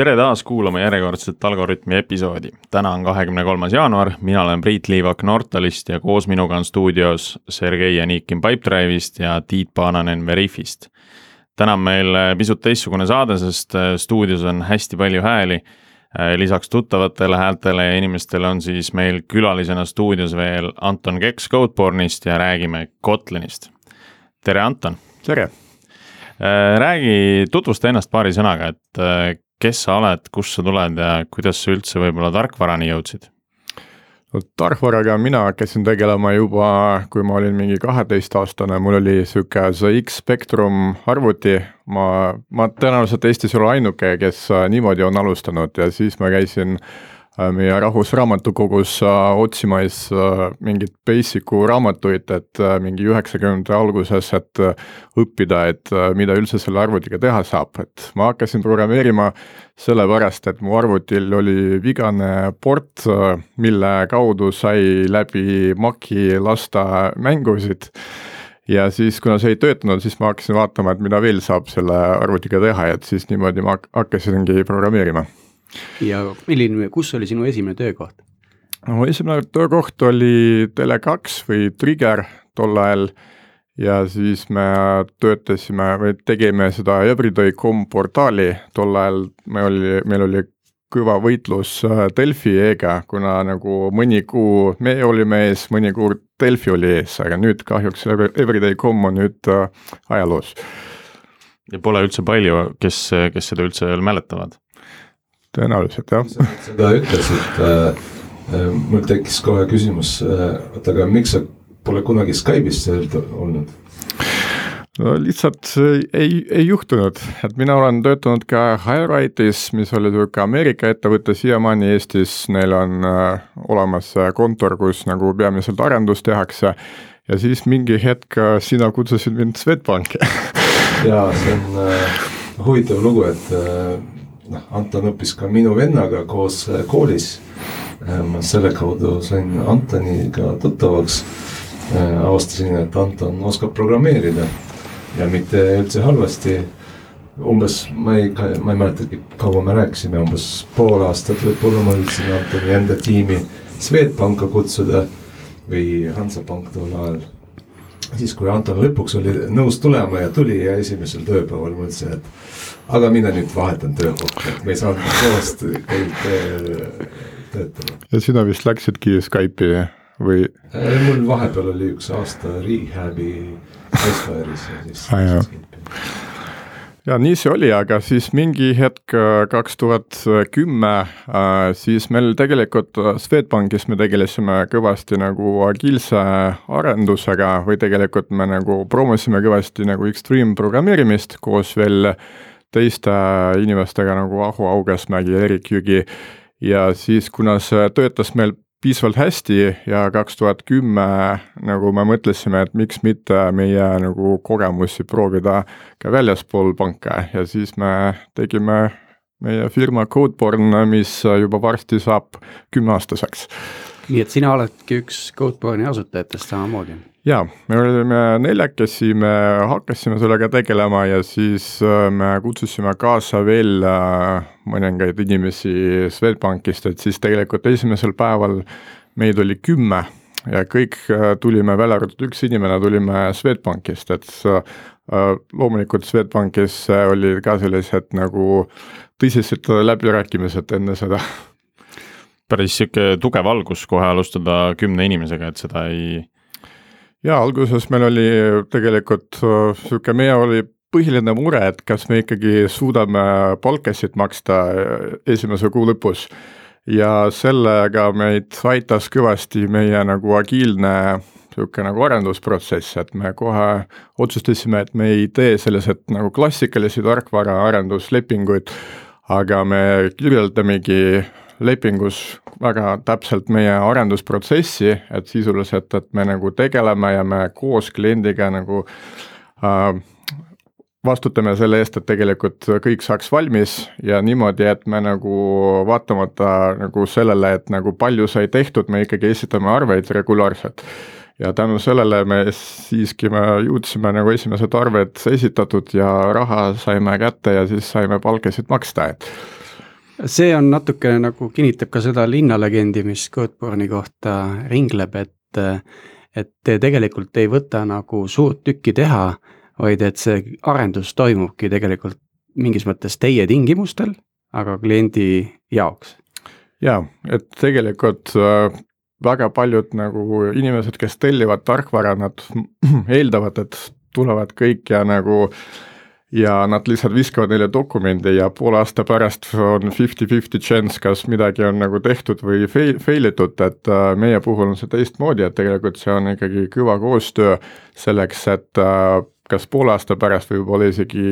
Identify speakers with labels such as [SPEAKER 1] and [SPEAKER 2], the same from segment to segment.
[SPEAKER 1] tere taas kuulama järjekordset Algorütmi episoodi. täna on kahekümne kolmas jaanuar, mina olen Priit Liivak Nortalist ja koos minuga on stuudios Sergei Janikin Pipedrive'ist ja Tiit Paananen Veriffist. täna on meil pisut teistsugune saade, sest stuudios on hästi palju hääli. lisaks tuttavatele häältele ja inimestele on siis meil külalisena stuudios veel Anton Keks Codeborne'ist ja räägime Kotlinist. tere, Anton!
[SPEAKER 2] tere!
[SPEAKER 1] räägi, tutvusta ennast paari sõnaga, et kes sa oled, kust sa tuled ja kuidas sa üldse võib-olla tarkvarani jõudsid?
[SPEAKER 2] no tarkvaraga mina hakkasin tegelema juba, kui ma olin mingi kaheteistaastane, mul oli sihuke ZX Spectrum arvuti, ma, ma tõenäoliselt Eestis ei ole ainuke, kes niimoodi on alustanud. Ja siis ma käisin äh, Äh, meie Rahvusraamatukogus äh, otsimas äh, mingeid basic'u raamatuid, et mingi üheksakümnendate alguses, et õppida, et mida üldse selle arvutiga teha saab, et ma hakkasin programmeerima sellepärast, et mu arvutil oli vigane port, mille kaudu sai läbi Maci lasta mängusid. Ja siis, kuna see ei töötanud, siis ma hakkasin vaatama, et mida veel saab selle arvutiga teha, et siis niimoodi ma hakkasingi programmeerima
[SPEAKER 3] ja milline, kus oli sinu esimene töökoht?
[SPEAKER 2] no esimene töökoht oli Tele2 või Trigger tol ajal ja siis me töötasime või tegime seda Everyday.com portaali, tol ajal me oli, meil oli kõva võitlus äh, Delfi E-ga, kuna nagu mõni kuu meie olime ees, mõni kuu Delfi oli ees, aga nüüd kahjuks Everyday.com on nüüd äh, ajaloos.
[SPEAKER 1] ja pole üldse palju, kes, kes seda üldse veel mäletavad
[SPEAKER 2] tõenäoliselt jah.
[SPEAKER 4] seda ütlesid äh,, äh, mul tekkis kohe küsimus äh,, oota, aga miks sa pole kunagi Skype'is olnud?
[SPEAKER 2] no lihtsalt ei, ei juhtunud, et mina olen töötanud ka HireRight'is, mis oli niisugune Ameerika ettevõte siiamaani Eestis, neil on äh, olemas kontor, kus nagu peamiselt arendust tehakse ja siis mingi hetk äh, sina kutsusid mind Swedbanki
[SPEAKER 4] jaa, see on äh, huvitav lugu, et äh, noh, Anton õppis ka minu vennaga koos äh, koolis. Äh, ma selle kaudu sain Antoniga tuttavaks. Äh, avastasin, et Anton oskab programmeerida ja mitte üldse halvasti. umbes, ma ei, ma ei mäletagi, kaua me rääkisime, umbes pool aastat võib-olla ma üritasin Antoni enda tiimi Swedbanka kutsuda või Hansapank tol ajal siis, kui Anton lõpuks oli nõus tulema ja tuli ja esimesel tööpäeval ma ütlesin, et aga mina nüüd vahetan töökohta, et me ei saanud koos teilt töötada.
[SPEAKER 2] ja sina vist läksidki Skype'i või?
[SPEAKER 4] mul vahepeal oli üks aasta rehab'i Icefire'is ja siis ah,.
[SPEAKER 2] Ja nii see oli, aga siis mingi hetk äh, kaks tuhat kümme, äh, siis meil tegelikult äh, Swedbankis me tegelesime kõvasti nagu agiilse arendusega või tegelikult me nagu promosime kõvasti nagu extreme programmeerimist koos veel teiste inimestega nagu Aho Augasmägi Erik Jügi. ja siis, kuna see töötas meil piisavalt hästi ja kaks tuhat kümme nagu me mõtlesime, et miks mitte meie nagu kogemusi proovida ka väljaspool panka ja siis me tegime meie firma Codeborn, mis juba varsti saab kümneaastaseks.
[SPEAKER 3] nii et sina oledki üks Codeborni asutajatest samamoodi?
[SPEAKER 2] Jaa, me olime neljakesi, me hakkasime sellega tegelema ja siis äh, me kutsusime kaasa veel äh, mõningaid inimesi Swedbankist, et siis tegelikult esimesel päeval meid oli kümme ja kõik äh, tulime, välja arvatud üks inimene, tulime Swedbankist, et loomulikult Swedbankis olid ka sellised nagu tõsised läbirääkimised enne seda.
[SPEAKER 1] Päris sihuke tugev algus kohe alustada kümne inimesega, et seda ei
[SPEAKER 2] jaa, alguses meil oli tegelikult niisugune, meie oli põhiline mure, et kas me ikkagi suudame palkasid maksta esimese kuu lõpus. ja sellega meid aitas kõvasti meie nagu agiilne niisugune nagu arendusprotsess, et me kohe otsustasime, et me ei tee sellised nagu klassikalisi tarkvaraarenduslepinguid, aga me kirjeldamegi lepingus väga täpselt meie arendusprotsessi, et sisuliselt, et me nagu tegeleme ja me koos kliendiga nagu äh, vastutame selle eest, et tegelikult kõik saaks valmis ja niimoodi, et me nagu vaatamata nagu sellele, et nagu palju sai tehtud, me ikkagi esitame arveid regulaarselt. ja tänu sellele me siiski, me jõudsime nagu esimesed arved esitatud ja raha saime kätte ja siis saime palkasid maksta, et
[SPEAKER 3] see on natukene nagu kinnitab ka seda linnalegendi, mis Codeborne'i kohta ringleb, et et te tegelikult ei võta nagu suurt tükki teha, vaid et see arendus toimubki tegelikult mingis mõttes teie tingimustel, aga kliendi jaoks.
[SPEAKER 2] jaa, et tegelikult äh, väga paljud nagu inimesed, kes tellivad tarkvara, nad eeldavad, et tulevad kõik ja nagu ja nad lihtsalt viskavad neile dokumendi ja poole aasta pärast on fifty-fifty chance, kas midagi on nagu tehtud või fail, fail itud, et äh, meie puhul on see teistmoodi, et tegelikult see on ikkagi kõva koostöö selleks, et äh, kas poole aasta pärast, võib-olla isegi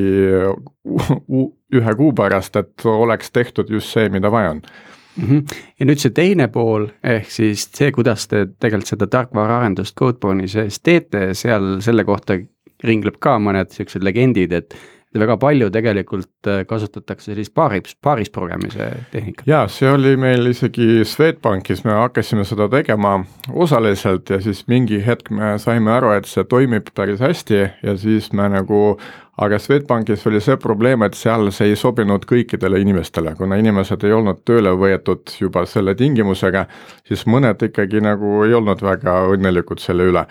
[SPEAKER 2] ühe kuu pärast, et oleks tehtud just see, mida vaja on
[SPEAKER 3] mm. -hmm. ja nüüd see teine pool, ehk siis see, kuidas te tegelikult seda tarkvaraarendust Codeborne'i sees teete, seal selle kohta ringleb ka mõned siuksed legendid, et väga palju tegelikult äh, kasutatakse sellist paaris, paarisprogramise tehnikat.
[SPEAKER 2] jaa, see oli meil isegi Swedbankis, me hakkasime seda tegema osaliselt ja siis mingi hetk me saime aru, et see toimib päris hästi ja siis me nagu aga Swedbankis oli see probleem, et seal see ei sobinud kõikidele inimestele, kuna inimesed ei olnud tööle võetud juba selle tingimusega, siis mõned ikkagi nagu ei olnud väga õnnelikud selle üle.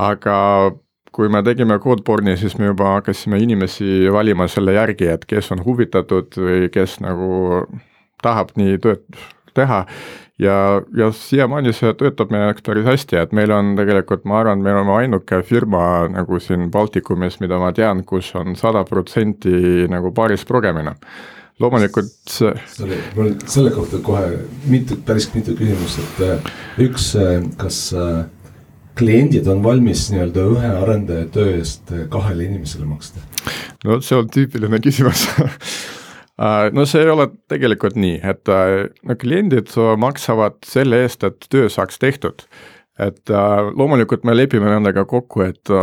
[SPEAKER 2] aga kui me tegime Codeborne'i, siis me juba hakkasime inimesi valima selle järgi, et kes on huvitatud või kes nagu tahab nii tööd teha ja, ja siiamaani see töötab meie jaoks päris hästi, et meil on tegelikult, ma arvan, me oleme ainuke firma nagu siin Baltikumis, mida ma tean, kus on sada protsenti nagu paaris progemine loomulikult see.
[SPEAKER 4] Sorry, mul selle kohta kohe mitu, päris mitu küsimust, et äh, üks, äh, kas äh, kliendid on valmis nii-öelda ühe arendaja töö eest kahele inimesele maksta?
[SPEAKER 2] no see on tüüpiline küsimus äh, no see ei ole tegelikult nii, et äh, no kliendid maksavad selle eest, et töö saaks tehtud. et äh, loomulikult me lepime nendega kokku, et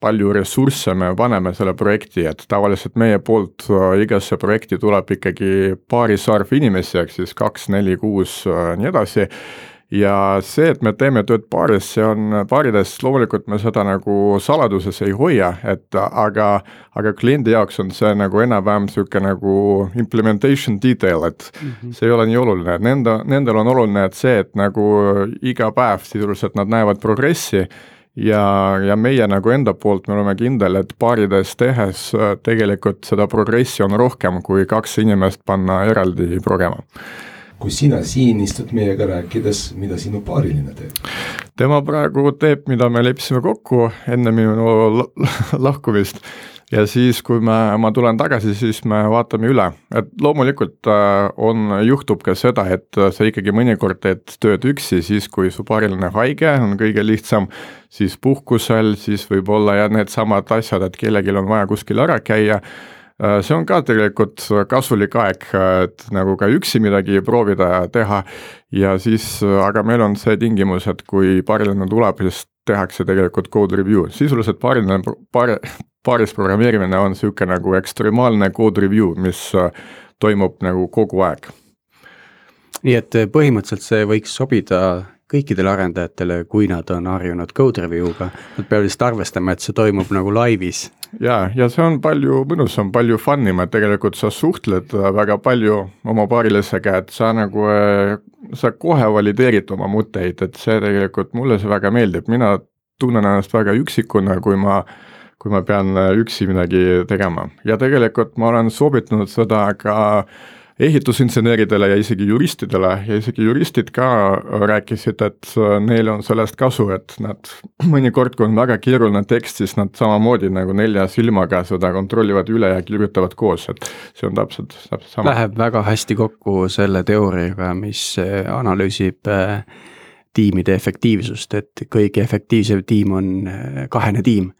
[SPEAKER 2] palju ressursse me paneme selle projekti, et tavaliselt meie poolt igasse projekti tuleb ikkagi paaris arv inimesi, ehk siis kaks, neli, kuus, nii edasi ja see, et me teeme tööd paaris, see on paarides, loomulikult me seda nagu saladuses ei hoia, et aga, aga kliendi jaoks on see nagu enam-vähem niisugune nagu implementation detail, et mm -hmm. see ei ole nii oluline, et nende, nendel on oluline, et see, et nagu iga päev sisuliselt nad näevad progressi ja, ja meie nagu enda poolt me oleme kindel, et paarides tehes tegelikult seda progressi on rohkem, kui kaks inimest panna eraldi progema
[SPEAKER 4] kui sina siin istud meiega rääkides, mida sinu paariline teeb?
[SPEAKER 2] tema praegu teeb, mida me leppisime kokku enne minu lahkumist. Ja siis, kui me, ma tulen tagasi, siis me vaatame üle, et loomulikult äh, on, juhtub ka seda, et sa ikkagi mõnikord teed tööd üksi, siis kui su paariline haige on kõige lihtsam, siis puhkusel, siis võib-olla ja needsamad asjad, et kellelgi on vaja kuskil ära käia. Äh, see on ka tegelikult kasulik aeg, et nagu ka üksi midagi proovida ja teha. Ja siis, aga meil on see tingimus, et kui paariline tuleb, siis tehakse tegelikult code review, sisuliselt paariline, paari, paaris programmeerimine on niisugune nagu ekstremaalne code review, mis äh, toimub nagu kogu aeg.
[SPEAKER 3] nii et põhimõtteliselt see võiks sobida kõikidele arendajatele, kui nad on harjunud code review'ga, nad peavad lihtsalt arvestama, et see toimub nagu laivis
[SPEAKER 2] jaa, ja see on palju mõnusam, palju fun im, et tegelikult sa suhtled väga palju oma paarilisega, et sa nagu, sa kohe valideerid oma mõtteid, et see tegelikult, mulle see väga meeldib, mina tunnen ennast väga üksikuna, kui ma kui ma pean üksi midagi tegema. Ja tegelikult ma olen soovitanud seda ka äh, ehitusinseneridele ja isegi juristidele ja isegi juristid ka rääkisid, et neil on sellest kasu, et nad mõnikord, kui on väga keeruline tekst, siis nad samamoodi nagu nelja silmaga seda kontrollivad üle ja kirjutavad koos, et see on täpselt, täpselt sama.
[SPEAKER 3] Läheb väga hästi kokku selle teooriaga, mis analüüsib äh, tiimide efektiivsust, et kõige efektiivsem tiim on äh, kahene tiim.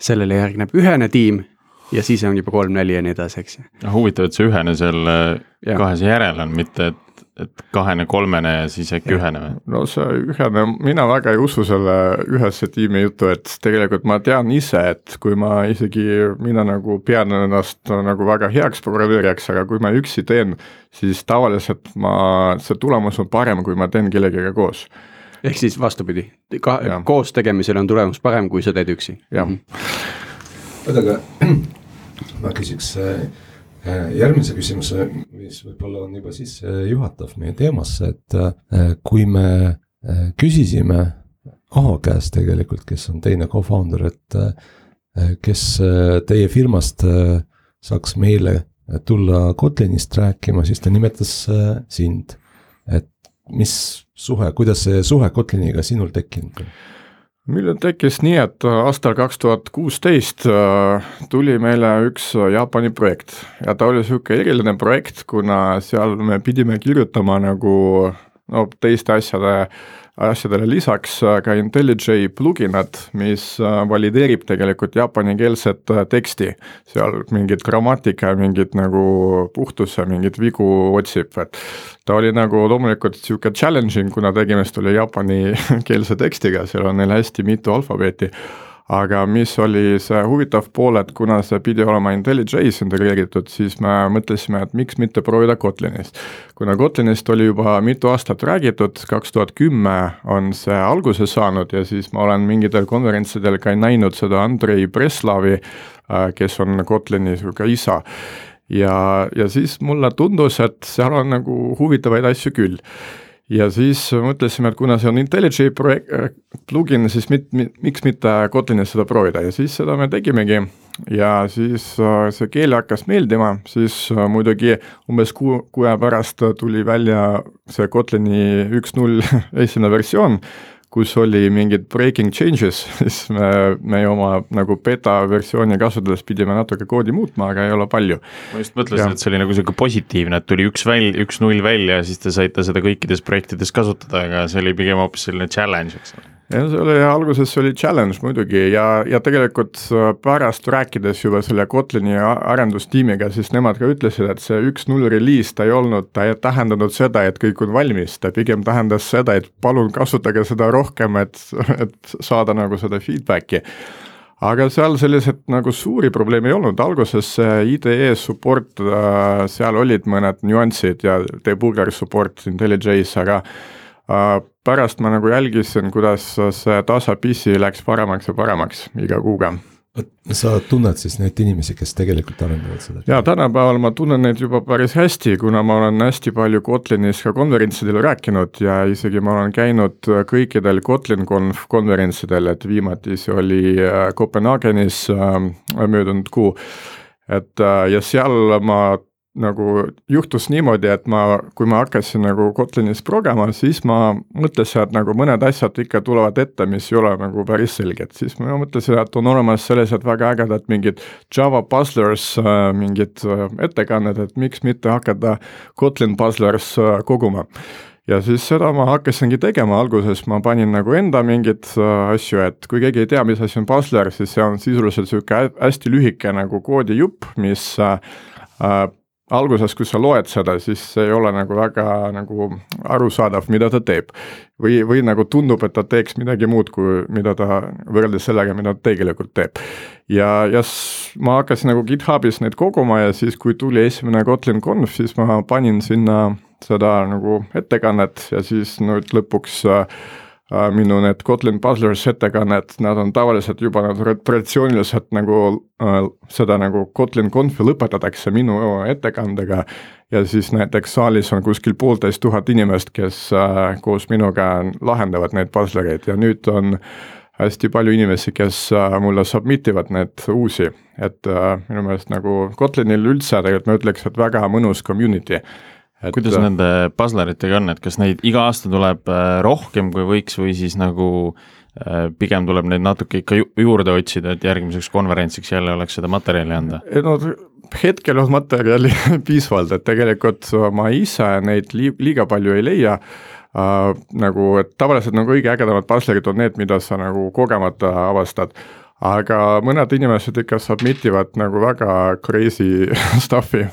[SPEAKER 3] sellele järgneb ühene tiim ja siis on juba kolm-neli ja nii edasi, eks ju.
[SPEAKER 1] noh, huvitav, et see ühene seal ja. kahese järel on, mitte et, et kahene, kolmene ja siis äkki ja. ühene või?
[SPEAKER 2] no see ühene, mina väga ei usu selle ühese tiimi juttu, et tegelikult ma tean ise, et kui ma isegi, mina nagu pean ennast nagu väga heaks programmeerijaks, aga kui ma üksi teen, siis tavaliselt ma, see tulemus on parem, kui ma teen kellegagi koos
[SPEAKER 3] ehk siis vastupidi, ka ja. koos tegemisel on tulemus parem, kui sa teed üksi.
[SPEAKER 2] jah.
[SPEAKER 4] oota, aga ma küsiks, järgmise küsimuse, mis võib-olla on juba sissejuhatav meie teemasse, et äh, kui me äh, küsisime Aho käest tegelikult, kes on teine co-founder, et äh, kes teie firmast saaks meile tulla Kotlinist rääkima, siis ta nimetas sind. et mis suhe, kuidas see suhe Kotliniga sinul tekkinud on?
[SPEAKER 2] Meil tekkis nii, et äh, aastal kaks tuhat kuusteist äh, tuli meile üks äh, Jaapani projekt. Ja ta oli niisugune eriline projekt, kuna seal me pidime kirjutama nagu no teiste asjade asjadele lisaks äh, ka IntelliJ pluginad, mis äh, valideerib tegelikult jaapanikeelset äh, teksti. seal mingit grammatika, mingit nagu puhtuse, mingeid vigu otsib, et ta oli nagu loomulikult niisugune challenging, kuna tegemist oli jaapanikeelse tekstiga, seal on neil hästi mitu alfabeeti aga mis oli see huvitav pool, et kuna see pidi olema IntelliJ's integreeritud, siis me mõtlesime, et miks mitte proovida Kotlinist. kuna Kotlinist oli juba mitu aastat räägitud, kaks tuhat kümme on see alguse saanud ja siis ma olen mingitel konverentsidel ka näinud seda Andrei Breslavi, äh, kes on Kotlini niisugune isa ja, ja siis mulle tundus, et seal on nagu huvitavaid asju küll ja siis mõtlesime, et kuna see on IntelliJ projekt, äh, plugin, siis mit, mit, miks mitte Kotlinis seda proovida. Ja siis seda me tegimegi. ja siis äh, see keel hakkas meeldima, siis äh, muidugi umbes kuu, kuu aja pärast tuli välja see Kotlini üks null esimene versioon kus oli mingid breaking changes, siis me, me oma nagu beta versiooni kasutades pidime natuke koodi muutma, aga ei ole palju.
[SPEAKER 1] ma just mõtlesin, et see oli nagu sihuke positiivne, et tuli üks väl-, üks null välja ja siis te saite seda kõikides projektides kasutada, aga see oli pigem hoopis selline challenge, eks ole
[SPEAKER 2] ja see oli alguses oli challenge muidugi ja, ja tegelikult äh, pärast rääkides juba selle Kotlini arendustiimiga, siis nemad ka ütlesid, et see üks-null reliis, ta ei olnud, ta ei tähendanud seda, et kõik on valmis, ta pigem tähendas seda, et palun kasutage seda rohkem, et, et saada nagu seda feedback'i. Aga seal selliseid nagu suuri probleeme ei olnud, alguses IDE support, äh, seal olid mõned nüansid ja debugger support IntelliJ's, aga pärast ma nagu jälgisin, kuidas see tasapisi läks paremaks ja paremaks iga kuuga
[SPEAKER 4] sa tunned siis neid inimesi, kes tegelikult arendavad seda?
[SPEAKER 2] jaa, tänapäeval ma tunnen neid juba päris hästi, kuna ma olen hästi palju Kotlinis ka konverentsidel rääkinud ja isegi ma olen käinud kõikidel Kotlin Conf konverentsidel, et viimati see oli äh, Kopenhaagenis äh, möödunud kuu. et ja seal ma nagu juhtus niimoodi, et ma, kui ma hakkasin nagu Kotlinis progema, siis ma mõtlesin, et nagu mõned asjad ikka tulevad ette, mis ei ole nagu päris selged, siis ma mõtlesin, et on olemas sellised väga ägedad mingid Java puzzlers, äh, mingid äh, ettekanded, et miks mitte hakata Kotlin puzzlers äh, koguma. Ja siis seda ma hakkasingi tegema, alguses ma panin nagu enda mingeid asju, et kui keegi ei tea, mis asi on puzzler, siis see on sisuliselt niisugune hästi lühike nagu koodijupp, mis alguses, kui sa loed seda, siis ei ole nagu väga nagu arusaadav, mida ta teeb. või, või nagu tundub, et ta teeks midagi muud, kui mida ta, võrreldes sellega, mida ta tegelikult teeb. ja, ja ma hakkasin nagu GitHubis neid koguma ja siis, kui tuli esimene Kotlin Conf, siis ma panin sinna seda nagu ettekannet ja siis nüüd lõpuks äh, minu need Kotlin Puzzlers ettekanned, nad on tavaliselt juba nad traditsiooniliselt nagu äh, seda nagu Kotlin Confi lõpetatakse minu ettekandega ja siis näiteks saalis on kuskil poolteist tuhat inimest, kes äh, koos minuga lahendavad neid puzzlereid ja nüüd on hästi palju inimesi, kes äh, mulle submit ivad need uusi, et äh, minu meelest nagu Kotlinil üldse tegelikult ma ütleks, et väga mõnus community
[SPEAKER 1] et kuidas äh, nende puzzleritega on, et kas neid iga aasta tuleb äh, rohkem, kui võiks, või siis nagu äh, pigem tuleb neid natuke ikka juurde otsida, et järgmiseks konverentsiks jälle oleks seda materjali anda?
[SPEAKER 2] no hetkel on materjali piisavalt, et tegelikult ma ise neid li-, liiga palju ei leia. Äh,, nagu et tavaliselt nagu kõige ägedamad puzzlerid on need, mida sa nagu kogemata avastad. Aga mõned inimesed ikka submit ivad nagu väga crazy stuff'i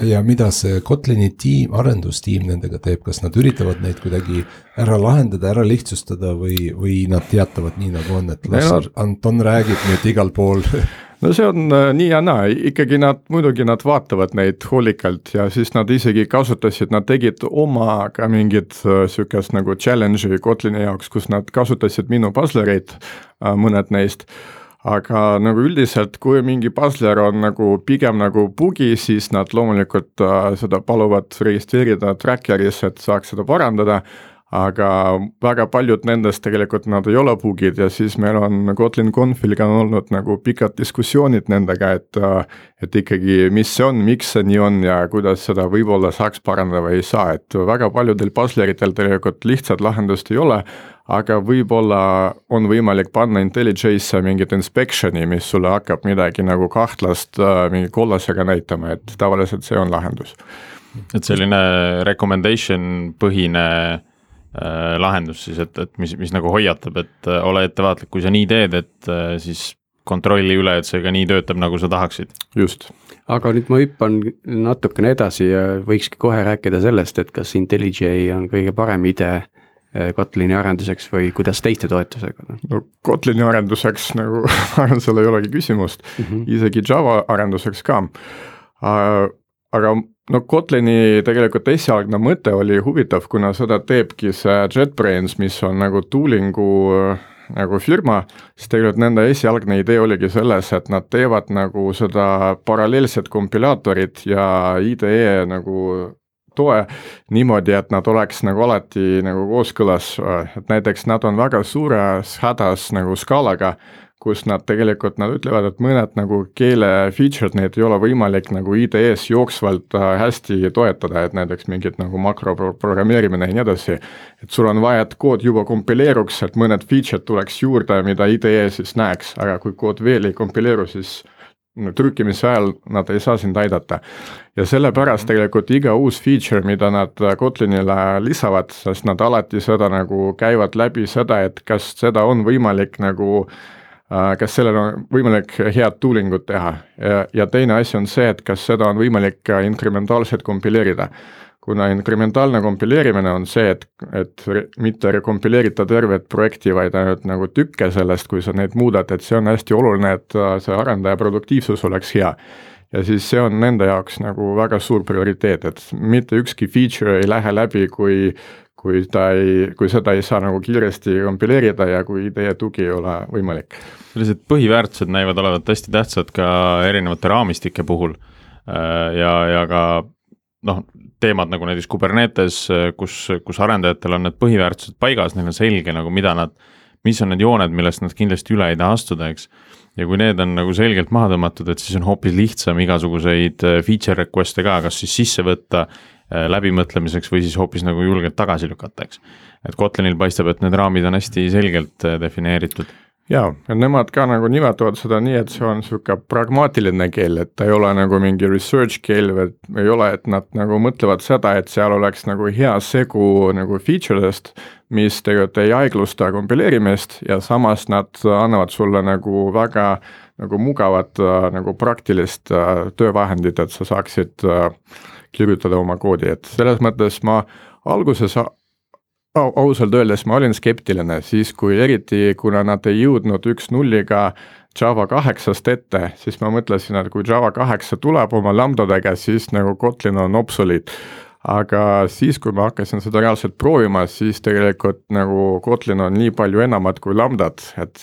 [SPEAKER 4] ja mida see Kotlini tiim, arendustiim nendega teeb, kas nad üritavad neid kuidagi ära lahendada, ära lihtsustada või, või nad teatavad nii nagu on, et las no, Anton räägib nüüd igal pool?
[SPEAKER 2] No see on äh, nii ja naa, ikkagi nad, muidugi nad vaatavad neid hoolikalt ja siis nad isegi kasutasid, nad tegid oma ka mingit äh, sihukest nagu challenge'i Kotlini jaoks, kus nad kasutasid minu puzzlereid äh,, mõned neist aga nagu üldiselt, kui mingi puzzler on nagu pigem nagu bugi, siis nad loomulikult äh, seda paluvad registreerida tracker'is, et saaks seda parandada. Aga väga paljud nendest tegelikult nad ei ole bugid ja siis meil on Kotlin Confiliga on olnud nagu pikad diskussioonid nendega, et et ikkagi, mis see on, miks see nii on ja kuidas seda võib-olla saaks parandada või ei saa, et väga paljudel puzzleritel tegelikult lihtsat lahendust ei ole, aga võib-olla on võimalik panna IntelliJ'sse mingit inspection'i, mis sulle hakkab midagi nagu kahtlast mingi kollasega näitama, et tavaliselt see on lahendus.
[SPEAKER 1] et selline recommendation põhine Äh, lahendus siis, et, et mis, mis nagu hoiatab, et äh, ole ettevaatlik, kui sa nii teed, et äh, siis kontrolli üle, et see ka nii töötab, nagu sa tahaksid.
[SPEAKER 2] just.
[SPEAKER 3] aga nüüd ma hüppan natukene edasi ja võikski kohe rääkida sellest, et kas IntelliJ on kõige parem idee Kotlini arenduseks või kuidas teiste toetusega?
[SPEAKER 2] no Kotlini arenduseks nagu ma arvan, seal ei olegi küsimust mm, -hmm. isegi Java arenduseks ka uh, aga no Kotlini tegelikult esialgne mõte oli huvitav, kuna seda teebki see JetBrains, mis on nagu tooling'u nagu firma, siis tegelikult nende esialgne idee oligi selles, et nad teevad nagu seda paralleelset kompilaatorit ja IDE nagu toe niimoodi, et nad oleks nagu alati nagu kooskõlas, et näiteks nad on väga suures hädas nagu skaalaga, kus nad tegelikult, nad ütlevad, et mõned nagu keele feature'd, neid ei ole võimalik nagu IDE-s jooksvalt äh, hästi toetada, et näiteks mingid nagu makroprogrammeerimine ja nii edasi. et sul on vaja, et kood juba kompileeruks, et mõned feature'd tuleks juurde, mida IDE siis näeks, aga kui kood veel ei kompileeru, siis no trükkimise ajal nad ei saa sind aidata. ja sellepärast tegelikult iga uus feature, mida nad Kotlinile lisavad, sest nad alati seda nagu käivad läbi seda, et kas seda on võimalik nagu äh, Äh, kas sellel on võimalik head tooling ut teha ja, ja teine asi on see, et kas seda on võimalik inkrementaalselt kompileerida. Kuna inkrementaalne kompileerimine on see, et, et mitte kompileerida tervet projekti, vaid ainult nagu tükke sellest, kui sa neid muudad, et see on hästi oluline, et äh, see arendaja produktiivsus oleks hea ja siis see on nende jaoks nagu väga suur prioriteet, et mitte ükski feature ei lähe läbi, kui kui ta ei, kui seda ei saa nagu kiiresti kompileerida ja kui teie tugi ei ole võimalik.
[SPEAKER 1] sellised põhiväärtused näivad olevat hästi tähtsad ka erinevate raamistike puhul äh, ja, ja ka noh, teemad nagu näiteks Kubernetes, kus, kus arendajatel on need põhiväärtused paigas, neil on selge nagu, mida nad, mis on need jooned, millest nad kindlasti üle ei taha astuda, eks. ja kui need on nagu selgelt maha tõmmatud, et siis on hoopis lihtsam igasuguseid äh, feature request'e ka, kas siis sisse võtta Äh, läbimõtlemiseks või siis hoopis nagu julgelt tagasi lükata, eks. et Kotlinil paistab, et need raamid on hästi selgelt äh, defineeritud.
[SPEAKER 2] Jaa, ja nemad ka nagu nimetavad seda nii, et see on niisugune pragmaatiline keel, et ta ei ole nagu mingi research keel või ei ole, et nad nagu mõtlevad seda, et seal oleks nagu hea segu nagu feature dest, mis tegelikult ei aeglusta kompileerimist ja samas nad annavad sulle nagu väga nagu mugavat nagu praktilist töövahendit, et sa saaksid äh, kirjutada oma koodi, et selles mõttes ma alguses ausalt öeldes ma olin skeptiline, siis kui eriti, kuna nad ei jõudnud üks nulliga Java kaheksast ette, siis ma mõtlesin, et kui Java kaheksa tuleb oma lambdadega, siis nagu Kotlin on obsoleet. aga siis, kui ma hakkasin seda reaalselt proovima, siis tegelikult nagu Kotlin on nii palju enamat kui lambdad, et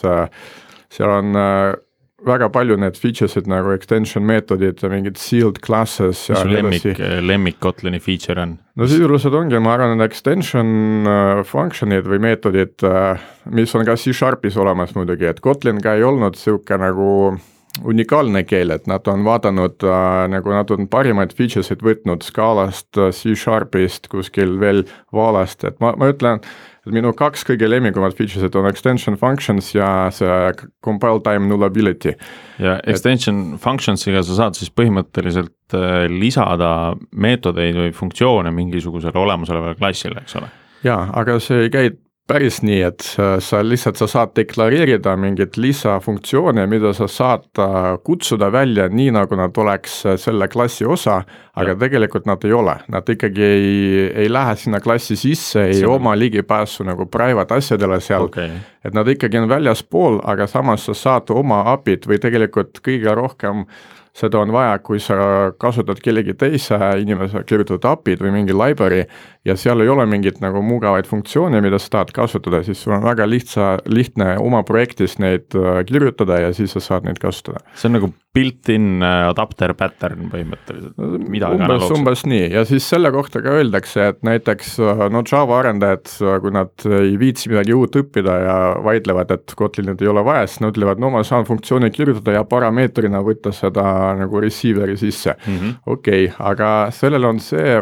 [SPEAKER 2] seal on äh, väga palju need features'id nagu extension meetodid ja mingid sealed classes ja
[SPEAKER 1] mis su lemmik, lemmik Kotlini feature on?
[SPEAKER 2] no sisuliselt ongi, ma arvan, need extension uh, function'id või meetodid uh,, mis on ka C-Sharpis olemas muidugi, et Kotlin ka ei olnud niisugune nagu unikaalne keel, et nad on vaadanud äh, nagu nad on parimaid features eid võtnud Scalast äh,, C-Sharpist, kuskil veel Valast, et ma, ma ütlen, minu kaks kõige lemmikumat features'it on extension functions ja see compile time nullability.
[SPEAKER 1] ja extension et... functions'iga sa saad siis põhimõtteliselt äh, lisada meetodeid või funktsioone mingisugusele olemasolevale klassile, eks ole?
[SPEAKER 2] jaa, aga see ei käi päris nii, et sa lihtsalt, sa saad deklareerida mingeid lisafunktsioone, mida sa saad äh, kutsuda välja nii, nagu nad oleks äh, selle klassi osa, aga ja. tegelikult nad ei ole, nad ikkagi ei, ei lähe sinna klassi sisse, ei See oma ligipääsu nagu private asjadele seal okay., et nad ikkagi on väljaspool, aga samas sa saad oma API-d või tegelikult kõige rohkem seda on vaja, kui sa kasutad kellegi teise inimese kirjutatud API-d või mingi library ja seal ei ole mingit nagu mugavaid funktsioone, mida sa tahad kasutada, siis sul on väga lihtsa, lihtne oma projektis neid äh, kirjutada ja siis sa saad neid kasutada.
[SPEAKER 1] see on nagu built-in äh, adapter pattern põhimõtteliselt, midagi
[SPEAKER 2] umbes, umbes nii. Ja siis selle kohta ka öeldakse, et näiteks äh, no Java arendajad, kui nad ei viitsi midagi uut õppida ja vaidlevad, et Kotlinit ei ole vaja, siis nad ütlevad, no ma saan funktsiooni kirjutada ja parameetrina võtta seda nagu receiver'i sisse. Mm -hmm.. okei okay,, aga sellel on see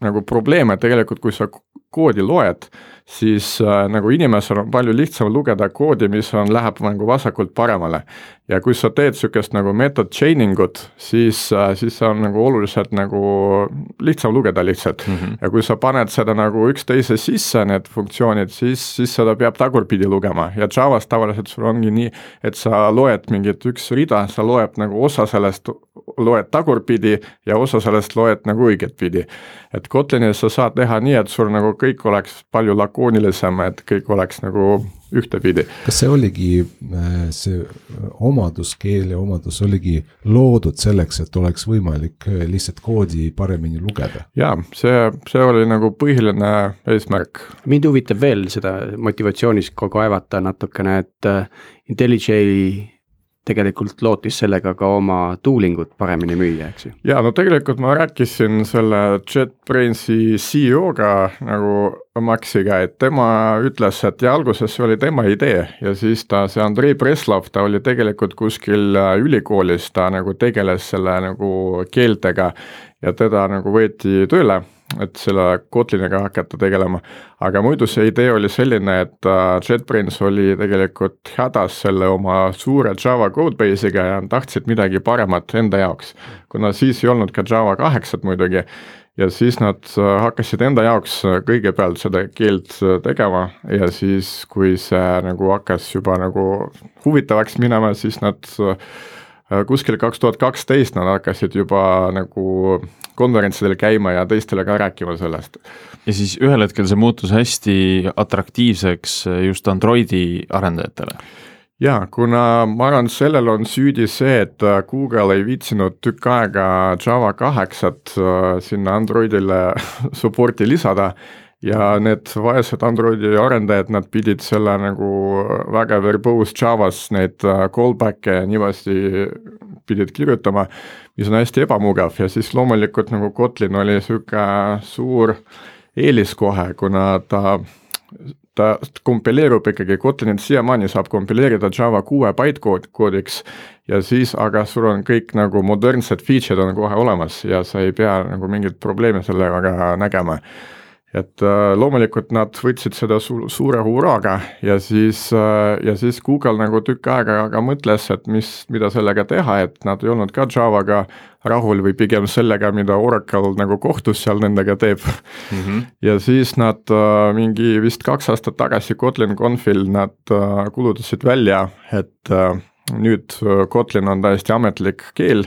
[SPEAKER 2] nagu probleem, et tegelikult kui sa koodi loed, siis äh, nagu inimesel on palju lihtsam lugeda koodi, mis on, läheb nagu vasakult paremale. ja kui sa teed niisugust nagu method chaining ut, siis äh,, siis on nagu oluliselt nagu lihtsam lugeda lihtsalt mm. -hmm. ja kui sa paned seda nagu üksteise sisse, need funktsioonid, siis, siis seda peab tagurpidi lugema ja Javas tavaliselt sul ongi nii, et sa loed mingit üks rida, sa loed nagu osa sellest, loed tagurpidi ja osa sellest loed nagu õiget pidi. et Kotlinis sa saad teha nii, et sul nagu kõik oleks palju lakoonilisem, et kõik oleks nagu ühtepidi.
[SPEAKER 4] kas see oligi, äh, see omadus, keele omadus oligi loodud selleks, et oleks võimalik äh, lihtsalt koodi paremini lugeda?
[SPEAKER 2] jaa, see, see oli nagu põhiline eesmärk.
[SPEAKER 3] mind huvitab veel seda motivatsioonis kaevata natukene, et äh, IntelliJ tegelikult lootis sellega ka oma tooling ut paremini müüa, eks ju?
[SPEAKER 2] jaa, no tegelikult ma rääkisin selle JetBrainsi CEO-ga nagu Maxiga, et tema ütles, et ja alguses see oli tema idee ja siis ta, see Andrei Breslov, ta oli tegelikult kuskil ülikoolis, ta nagu tegeles selle nagu keeltega ja teda nagu võeti tööle et selle Kotliniga hakata tegelema. aga muidu see idee oli selline, et äh, JetBrains oli tegelikult hädas selle oma suure Java codebase'iga ja tahtsid midagi paremat enda jaoks. kuna siis ei olnud ka Java kaheksat muidugi ja siis nad äh, hakkasid enda jaoks äh, kõigepealt seda keelt tegema ja siis, kui see nagu hakkas juba nagu huvitavaks minema, siis nad kuskil kaks tuhat kaksteist nad hakkasid juba nagu konverentsidel käima ja teistele ka rääkima sellest.
[SPEAKER 1] ja siis ühel hetkel see muutus hästi atraktiivseks just Androidi arendajatele
[SPEAKER 2] jaa, kuna ma arvan, sellel on süüdi see, et Google ei viitsinud tükk aega Java kaheksat äh, sinna Androidile support'i lisada ja need vaesed Androidi arendajad, nad pidid selle nagu väga verbose Javas neid äh, callback'e niimoodi pidid kirjutama, mis on hästi ebamugav. Ja siis loomulikult nagu Kotlin oli niisugune suur eelis kohe, kuna ta ta kompileerub ikkagi, Kotlinit siiamaani saab kompileerida Java kuue bytekoodiks ja siis, aga sul on kõik nagu modernsed feature'id on kohe olemas ja sa ei pea nagu mingeid probleeme sellega nägema et äh, loomulikult nad võtsid seda su suure hurraaga ja siis äh,, ja siis Google nagu tükk aega ka mõtles, et mis, mida sellega teha, et nad ei olnud ka Javaga rahul või pigem sellega, mida Oracle nagu kohtus seal nendega teeb mm. -hmm. ja siis nad äh, mingi vist kaks aastat tagasi Kotlin Confil nad kuulutasid välja, et nüüd Kotlin on täiesti ametlik keel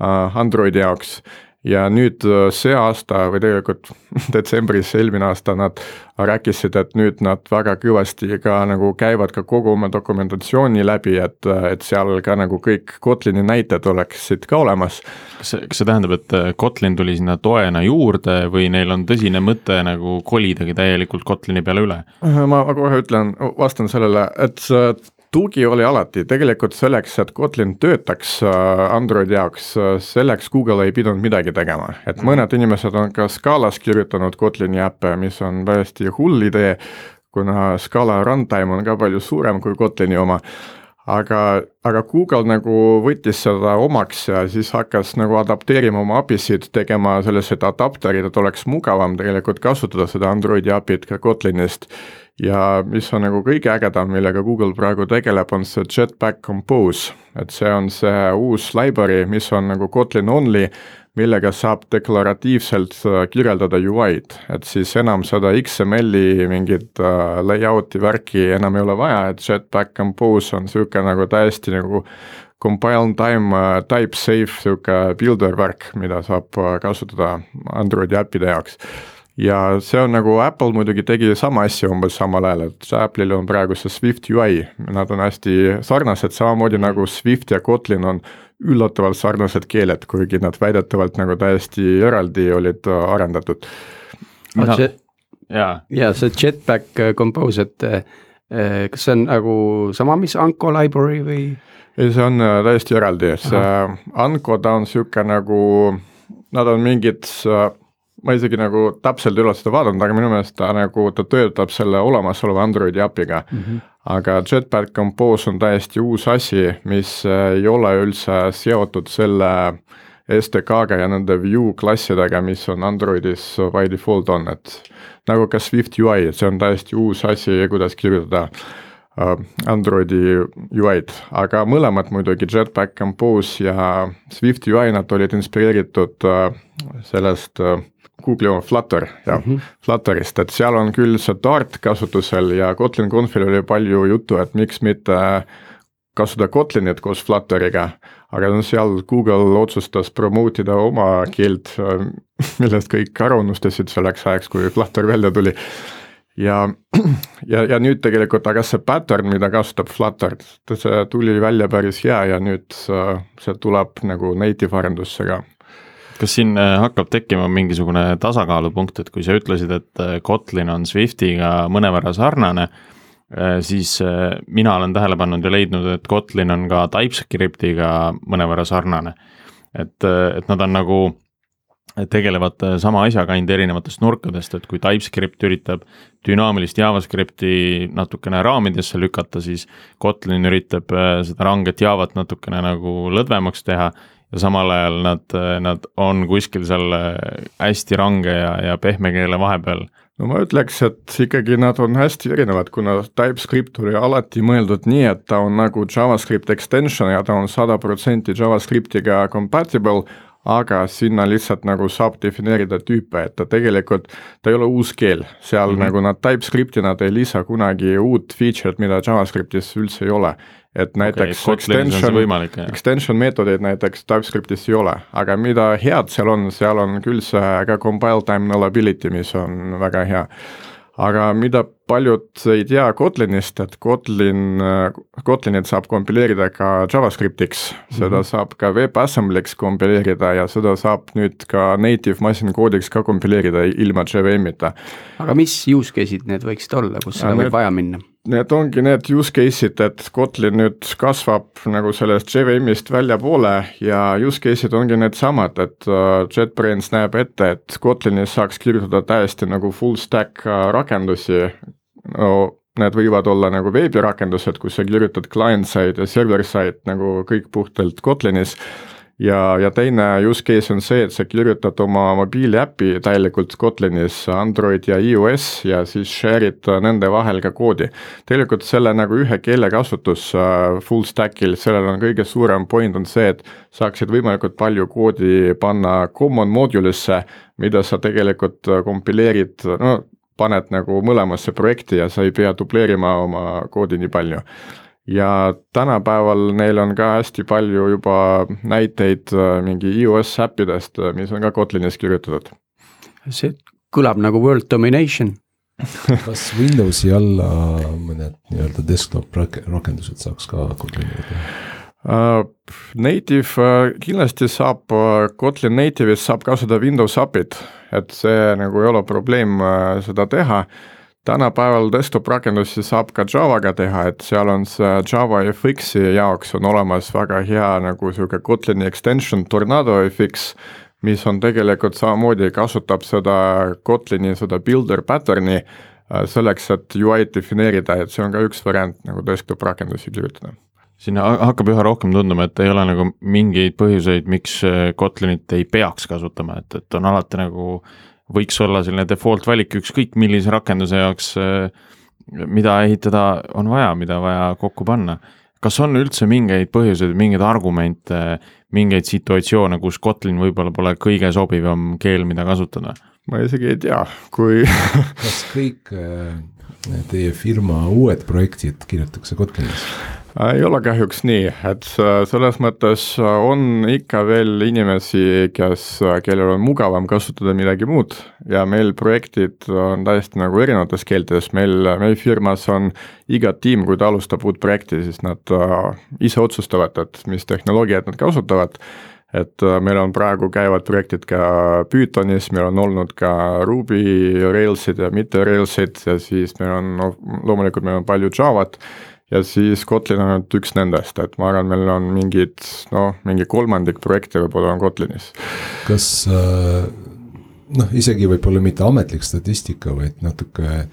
[SPEAKER 2] Androidi jaoks ja nüüd äh, see aasta või tegelikult detsembris eelmine aasta nad rääkisid, et nüüd nad väga kõvasti ka nagu käivad ka kogu oma dokumentatsiooni läbi, et, et seal ka nagu kõik Kotlini näited oleksid ka olemas.
[SPEAKER 1] kas see, kas see tähendab, et äh, Kotlin tuli sinna toena juurde või neil on tõsine mõte nagu kolidagi täielikult Kotlini peale üle?
[SPEAKER 2] ma kohe ütlen, vastan sellele, et tugi oli alati, tegelikult selleks, et Kotlin töötaks äh, Androidi jaoks, äh, selleks Google ei pidanud midagi tegema, et mhm. mõned inimesed on ka Scalas kirjutanud Kotlini äppe, mis on täiesti hull idee, kuna Scala runtime on ka palju suurem kui Kotlini oma. Aga, aga Google nagu võttis seda omaks ja siis hakkas nagu adapteerima oma API-sid, tegema sellised adapterid, et oleks mugavam tegelikult kasutada seda Androidi API-d ka Kotlinist ja mis on nagu kõige ägedam, millega Google praegu tegeleb, on see Jetpack Compose, et see on see uus library, mis on nagu Kotlin only, millega saab deklaratiivselt äh, kirjeldada UI-d, et siis enam seda XML-i mingit uh, layout'i värki enam ei ole vaja, et Jetpack Compose on niisugune nagu täiesti nagu compile time uh, type safe niisugune builder värk, mida saab kasutada Androidi äppide jaoks ja see on nagu Apple muidugi tegi sama asja umbes samal ajal, et Apple'il on praegu see Swift UI, nad on hästi sarnased, samamoodi nagu Swift ja Kotlin on üllatavalt sarnased keeled, kuigi nad väidetavalt nagu täiesti eraldi olid arendatud.
[SPEAKER 3] ja, ja see Jetpack Compose, et eh, kas see on nagu sama, mis Anko library või?
[SPEAKER 2] ei, see on äh, täiesti eraldi, see Anko, ta on niisugune nagu, nad on mingid äh, ma isegi nagu täpselt ole seda vaadanud, aga minu meelest ta nagu, ta töötab selle olemasoleva Androidi äpiga mm. -hmm. aga Jetpack Compose on täiesti uus asi, mis ei ole üldse seotud selle STK-ga ja nende view klassidega, mis on Androidis by default on, et nagu ka Swift UI, et see on täiesti uus asi, kuidas kirjutada äh, Androidi UI-d, aga mõlemad muidugi, Jetpack Compose ja Swift UI, nad olid inspireeritud äh, sellest Google'i oma Flutter, jah mm, -hmm. Flutterist, et seal on küll see Dart kasutusel ja Kotlin Confil oli palju juttu, et miks mitte kasutada Kotlinit koos Flutteriga, aga no seal Google otsustas promote ida oma keelt, millest kõik ära unustasid selleks ajaks, kui Flutter välja tuli. ja, ja, ja nüüd tegelikult, aga see pattern, mida kasutab Flutter, see tuli välja päris hea ja nüüd see tuleb nagu native arendusse ka
[SPEAKER 1] kas siin äh, hakkab tekkima mingisugune tasakaalupunkt, et kui sa ütlesid, et äh, Kotlin on Swiftiga mõnevõrra sarnane, äh, siis mina olen tähele pannud ja leidnud, et Kotlin on ka TypeScriptiga mõnevõrra sarnane. et, et nad on nagu, tegelevad sama asjaga ainult erinevatest nurkadest, et kui TypeScript üritab dünaamilist JavaScripti natukene raamidesse lükata, siis Kotlin üritab seda ranget Javat natukene nagu lõdvemaks teha ja samal ajal nad, nad on kuskil seal hästi range ja, ja pehme keele vahepeal.
[SPEAKER 2] no ma ütleks, et ikkagi nad on hästi erinevad, kuna TypeScript oli alati mõeldud nii, et ta on nagu JavaScript extension ja ta on sada protsenti JavaScriptiga compatible, aga sinna lihtsalt nagu saab defineerida tüüpe, et ta tegelikult, ta ei ole uus keel, seal mm -hmm. nagu nad TypeScripti nad ei lisa kunagi uut feature'it, mida JavaScriptis üldse ei ole et näiteks okay, extension, extension meetodeid näiteks TypeScriptis ei ole, aga mida head seal on, seal on küll see ka compile time nullability, mis on väga hea. aga mida paljud ei tea Kotlinist, et Kotlin, Kotlinit saab kompileerida ka JavaScriptiks, seda mm -hmm. saab ka WebAssembly'ks kompileerida ja seda saab nüüd ka native machine code'iks ka kompileerida ilma JVM-ita.
[SPEAKER 3] aga mis use case'id need võiksid olla, kus seda võib vaja minna?
[SPEAKER 2] Need ongi need use case'id, et Kotlin nüüd kasvab nagu sellest JVM-ist väljapoole ja use case'id ongi needsamad, et uh, JetBrains näeb ette, et Kotlinis saaks kirjutada täiesti nagu full stack uh, rakendusi, no need võivad olla nagu veebirakendused, kus sa kirjutad client-side ja server-side nagu kõik puhtalt Kotlinis ja, ja teine use case on see, et sa kirjutad oma mobiiliäpi täielikult Kotlinis Android ja iOS ja siis share'id nende vahel ka koodi. tegelikult selle nagu ühe keele kasutus uh, full stack'il, sellel on kõige suurem point on see, et saaksid võimalikult palju koodi panna common module'isse, mida sa tegelikult kompileerid, no paned nagu mõlemasse projekti ja sa ei pea dubleerima oma koodi nii palju ja tänapäeval neil on ka hästi palju juba näiteid äh, mingi iOS äppidest, äh, mis on ka Kotlinis kirjutatud.
[SPEAKER 3] see kõlab nagu world domination
[SPEAKER 4] kas Windowsi alla mõned nii-öelda desktop rakendused saaks ka Kotliniga teha?
[SPEAKER 2] Uh, native uh, kindlasti saab uh,, Kotlin native'is saab kasutada Windows API-d, et see nagu ei ole probleem seda teha tänapäeval desktop rakendusi saab ka Javaga teha, et seal on see Java FX-i jaoks on olemas väga hea nagu niisugune Kotlini extension Tornado FX, mis on tegelikult samamoodi, kasutab seda Kotlini seda builder pattern'i äh, selleks, et UI-d defineerida, et see on ka üks variant nagu desktop rakendusi kirjutada.
[SPEAKER 1] siin hakkab üha rohkem tunduma, et ei ole nagu mingeid põhjuseid, miks äh, Kotlinit ei peaks kasutama, et, et on alati nagu äh, võiks olla selline default valik ükskõik millise rakenduse jaoks, äh, mida ehitada on vaja, mida vaja kokku panna. kas on üldse mingeid põhjuseid, mingeid argumente, mingeid situatsioone, kus Kotlin võib-olla pole kõige sobivam keel, mida kasutada?
[SPEAKER 2] ma isegi ei tea, kui
[SPEAKER 4] kas kõik äh, teie firma uued projektid kirjutatakse Kotlinis?
[SPEAKER 2] Ei ole kahjuks nii, et selles mõttes on ikka veel inimesi, kes, kellel on mugavam kasutada midagi muud. Ja meil projektid on täiesti nagu erinevates keeltes, meil, meil firmas on iga tiim, kui ta alustab uut projekti, siis nad ise otsustavad, et mis tehnoloogiat nad kasutavad. Et äh, meil on praegu käivad projektid ka Pythonis, meil on olnud ka Ruby Railsid ja mitte Railsid ja siis meil on no, loomulikult meil on palju Javat ja siis Kotlin on ainult üks nendest, et ma arvan, meil on mingid noh, mingi kolmandik projekte võib-olla on Kotlinis.
[SPEAKER 4] kas äh, noh, isegi võib-olla mitte ametlik statistika, vaid natuke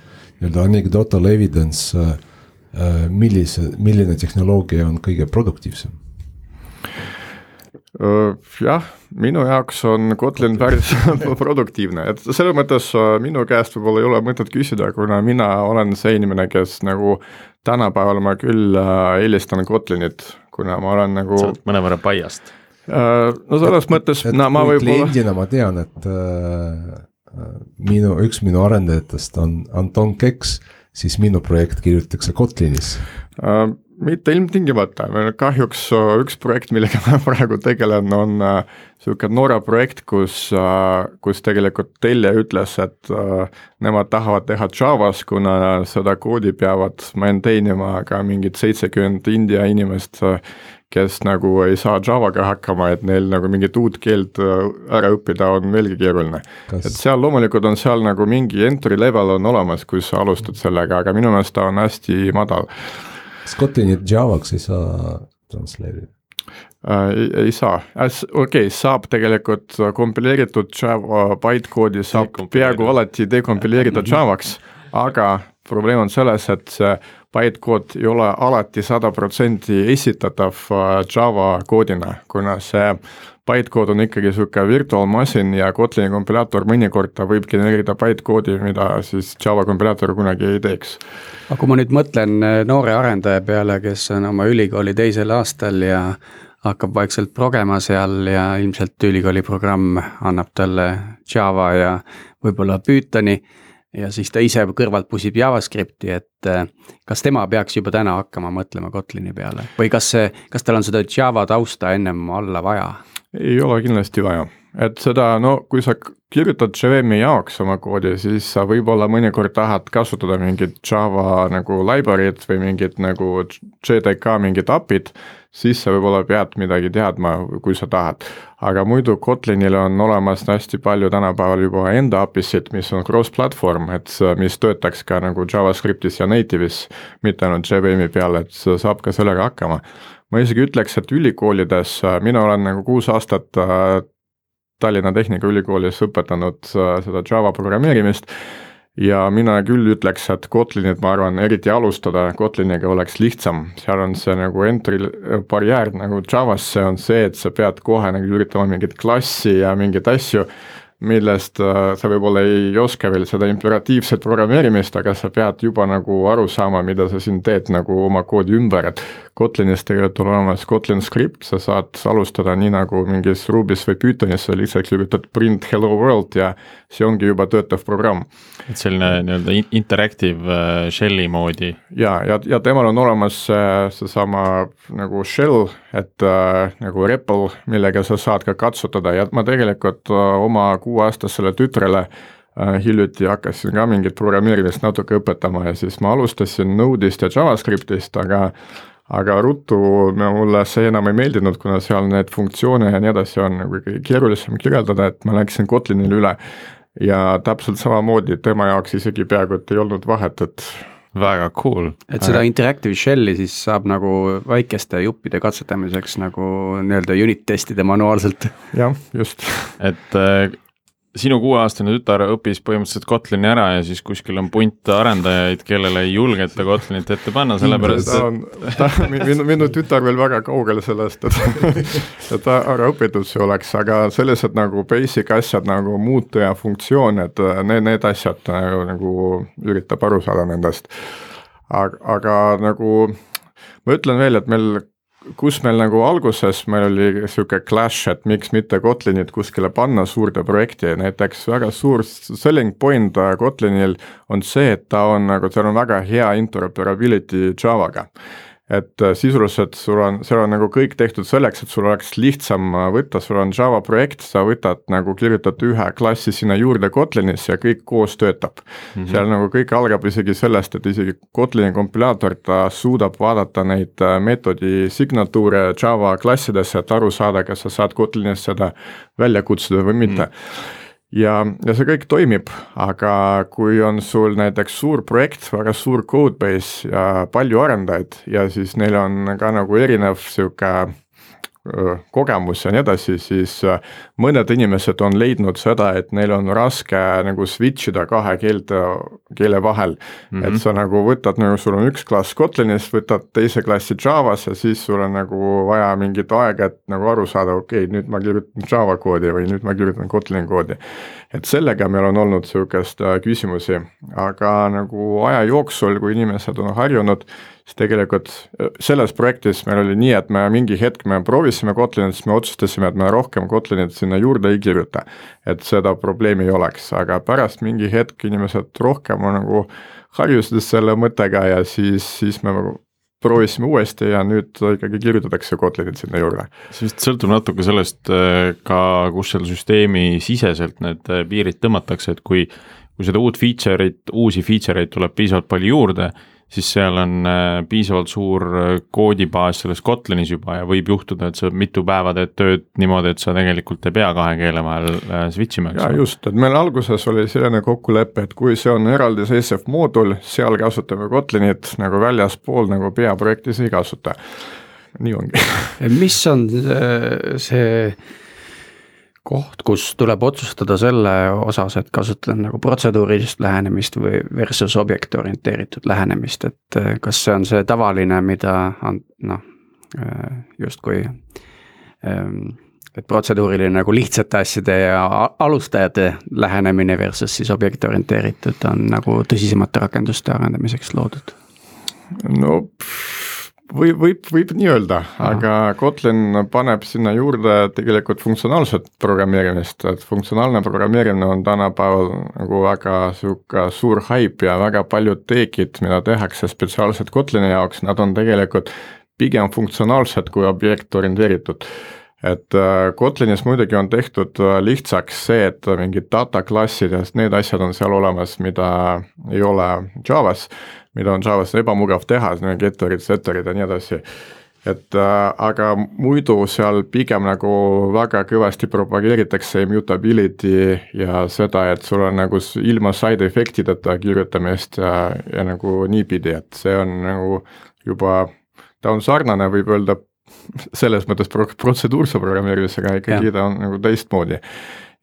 [SPEAKER 4] nii-öelda anecdotal evidence, äh, millise, milline tehnoloogia on kõige produktiivsem?
[SPEAKER 2] Jah, minu jaoks on Kotlin päris produktiivne, et selles mõttes minu käest võib-olla ei ole mõtet küsida, kuna mina olen see inimene, kes nagu tänapäeval ma küll eelistan Kotlinit, kuna ma olen nagu.
[SPEAKER 1] sa oled mõnevõrra biased.
[SPEAKER 2] no selles et, mõttes, no ma võib-olla.
[SPEAKER 4] kliendina ma tean, et äh, minu, üks minu arendajatest on Anton Keks, siis minu projekt kirjutatakse Kotlinis
[SPEAKER 2] äh, mitte ilmtingimata, kahjuks äh, üks projekt, millega ma praegu tegelen, on niisugune äh, Norra projekt, kus, äh, kus tegelikult tellija ütles, et nemad tahavad teha Javas, kuna seda koodi peavad maintain ima ka mingid seitsekümmend India inimest, kes nagu ei saa Javaga hakkama, et neil nagu mingit uut keelt ära õppida on veelgi keeruline. Et seal loomulikult on seal nagu mingi entry level on olemas, kui sa alustad sellega, aga minu meelest ta on hästi madal
[SPEAKER 4] Kotlinit Javaks ei saa transleerida
[SPEAKER 2] äh,? ei, ei saa, okei okay,, saab tegelikult kompileeritud Java bytecode'i saab peaaegu alati dekompileerida Javaks, aga probleem on selles, et see bytecode ei ole alati sada protsenti esitatav äh, Java koodina, kuna see bytecode on ikkagi niisugune virtuaalmasin ja Kotlini kompilaator mõnikord ta võib genereerida bytecode'i, mida siis Java kompilaator kunagi ei teeks.
[SPEAKER 3] aga kui ma nüüd mõtlen äh, noore arendaja peale, kes on oma ülikooli teisel aastal ja hakkab vaikselt progema seal ja ilmselt ülikooli programm annab talle Java ja võib-olla Pythoni ja siis ta ise kõrvalt pusib JavaScripti, et äh, kas tema peaks juba täna hakkama mõtlema Kotlini peale või kas see, kas tal on seda Java tausta ennem alla vaja?
[SPEAKER 2] Ei ole kindlasti vaja, et seda, no kui sa kirjutad JVM-i jaoks oma koodi, siis sa võib-olla mõnikord tahad kasutada mingit Java nagu library't või mingit nagu JDK mingit API-t, siis sa võib-olla pead midagi teadma, kui sa tahad. Aga muidu Kotlinil on olemas hästi palju tänapäeval juba enda API-sid, mis on cross-platvorm, et mis töötaks ka nagu JavaScriptis ja native'is, mitte ainult JVM-i peal, et saab ka sellega hakkama. Ma isegi ütleks, et ülikoolides, mina olen nagu kuus aastat äh, Tallinna Tehnikaülikoolis õpetanud äh, seda Java programmeerimist ja mina küll ütleks, et Kotlinit, ma arvan, eriti alustada Kotliniga oleks lihtsam, seal on see nagu entry barjäär nagu Javasse on see, et sa pead kohe nagu üritama mingit klassi ja mingeid asju millest äh, sa võib-olla ei oska veel seda imperatiivset programmeerimist, aga sa pead juba nagu aru saama, mida sa siin teed nagu oma koodi ümber, et Kotlinis tegelikult on olemas Kotlin script, sa saad alustada nii nagu mingis Ruby's või Pythonis, sa lihtsalt kirjutad print hello world ja see ongi juba töötav programm.
[SPEAKER 1] et selline nii-öelda interactive äh, shell'i moodi.
[SPEAKER 2] ja, ja, ja temal on olemas äh, seesama nagu shell, et äh, nagu REPL, millega sa saad ka katsutada ja ma tegelikult äh, oma kuueaastasele tütrele hiljuti hakkasin ka mingit programmeerimist natuke õpetama ja siis ma alustasin Node'ist ja JavaScriptist, aga aga ruttu mulle see enam ei meeldinud, kuna seal need funktsioone ja nii edasi on nagu keerulisem kirjeldada, et ma läksin Kotlinile üle. ja täpselt samamoodi tema jaoks isegi peaaegu, et ei olnud vahet, et
[SPEAKER 1] väga cool.
[SPEAKER 3] et seda interactive shell'i siis saab nagu väikeste juppide katsetamiseks nagu nii-öelda unit testida manuaalselt.
[SPEAKER 2] jah, just.
[SPEAKER 1] et äh, sinu kuueaastane tütar õppis põhimõtteliselt Kotlini ära ja siis kuskil on punt arendajaid, kellele ei julgeta Kotlinit ette panna, sellepärast
[SPEAKER 2] ta on, minu, minu tütar veel väga kaugel sellest, et et ta ära õpitud see oleks, aga sellised nagu basic asjad nagu muutuja funktsioon, et need, need asjad nagu, nagu üritab aru saada nendest. aga, aga nagu ma ütlen veel, et meil kus meil nagu alguses meil oli niisugune clash, et miks mitte Kotlinit kuskile panna suurde projekti, näiteks väga suur selling point Kotlinil on see, et ta on nagu, seal on väga hea interoperability Javaga et äh, sisuliselt sul on, seal on nagu kõik tehtud selleks, et sul oleks lihtsam äh, võtta, sul on Java projekt, sa võtad nagu, kirjutad ühe klassi sinna juurde Kotlinisse ja kõik koos töötab mm. -hmm. seal nagu kõik algab isegi sellest, et isegi Kotlini kompilaator, ta suudab vaadata neid äh, meetodi signatuure Java klassidesse, et aru saada, kas sa saad Kotlinis seda välja kutsuda või mitte mm. -hmm ja, ja see kõik toimib, aga kui on sul näiteks suur projekt, väga suur codebase ja palju arendajaid ja siis neil on ka nagu erinev sihuke kogemus ja nii edasi, siis mõned inimesed on leidnud seda, et neil on raske nagu switch ida kahe keelte, keele vahel mm. -hmm. et sa nagu võtad nagu sul on üks klass Kotlinis, võtad teise klassi Javas ja siis sul on nagu vaja mingit aega, et nagu aru saada, okei okay,, nüüd ma kirjutan Java koodi või nüüd ma kirjutan Kotlini koodi. et sellega meil on olnud sihukest küsimusi, aga nagu aja jooksul, kui inimesed on harjunud siis tegelikult äh, selles projektis meil oli nii, et me mingi hetk me proovisime Kotlinit, siis me otsustasime, et me rohkem Kotlinit sinna juurde ei kirjuta. et seda probleemi ei oleks, aga pärast mingi hetk inimesed rohkem nagu harjusid selle mõttega ja siis, siis me nagu proovisime uuesti ja nüüd ikkagi kirjutatakse Kotlinit sinna juurde.
[SPEAKER 1] see vist sõltub natuke sellest äh, ka, kus seal süsteemi siseselt need äh, piirid tõmmatakse, et kui kui seda uut feature'it, uusi feature eid tuleb piisavalt palju juurde, siis seal on äh, piisavalt suur äh, koodibaas selles Kotlinis juba ja võib juhtuda, et sa mitu päeva teed tööd niimoodi, et sa tegelikult ei pea kahe keele vahel äh, switch ima,
[SPEAKER 2] eks ole. just, et meil alguses oli selline kokkulepe, et kui see on eraldiseisev moodul, seal kasutame Kotlinit nagu väljaspool nagu peaprojektis ei kasuta. nii ongi
[SPEAKER 3] mis on see koht, kus tuleb otsustada selle osas, et kasutada nagu protseduurilist lähenemist või versus objektorienteeritud lähenemist, et äh, kas see on see tavaline, mida on noh, äh, justkui ähm, et protseduuriline nagu lihtsate asjade ja alustajate lähenemine versus siis objektorienteeritud on nagu tõsisemate rakenduste arendamiseks loodud?
[SPEAKER 2] no pff või võib, võib nii öelda, aga Kotlin paneb sinna juurde tegelikult funktsionaalset programmeerimist, et funktsionaalne programmeerimine on tänapäeval nagu väga sihuke suur haip ja väga paljud teekid, mida tehakse spetsiaalselt Kotlini jaoks, nad on tegelikult pigem funktsionaalsed kui objektorienteeritud. Et äh, Kotlinis muidugi on tehtud äh, lihtsaks see, et mingid data klassid ja need asjad on seal olemas, mida ei ole Javas mida on Javas ebamugav teha, need getterid, setterid ja nii edasi. et äh, aga muidu seal pigem nagu väga kõvasti propageeritakse immutability ja seda, et sul on nagu ilma side efektideta kirjutamist ja, ja nagu niipidi, et see on nagu juba, ta on sarnane, võib öelda selles mõttes pro-, protseduurse programmeerimisega ikkagi ja. ta on nagu teistmoodi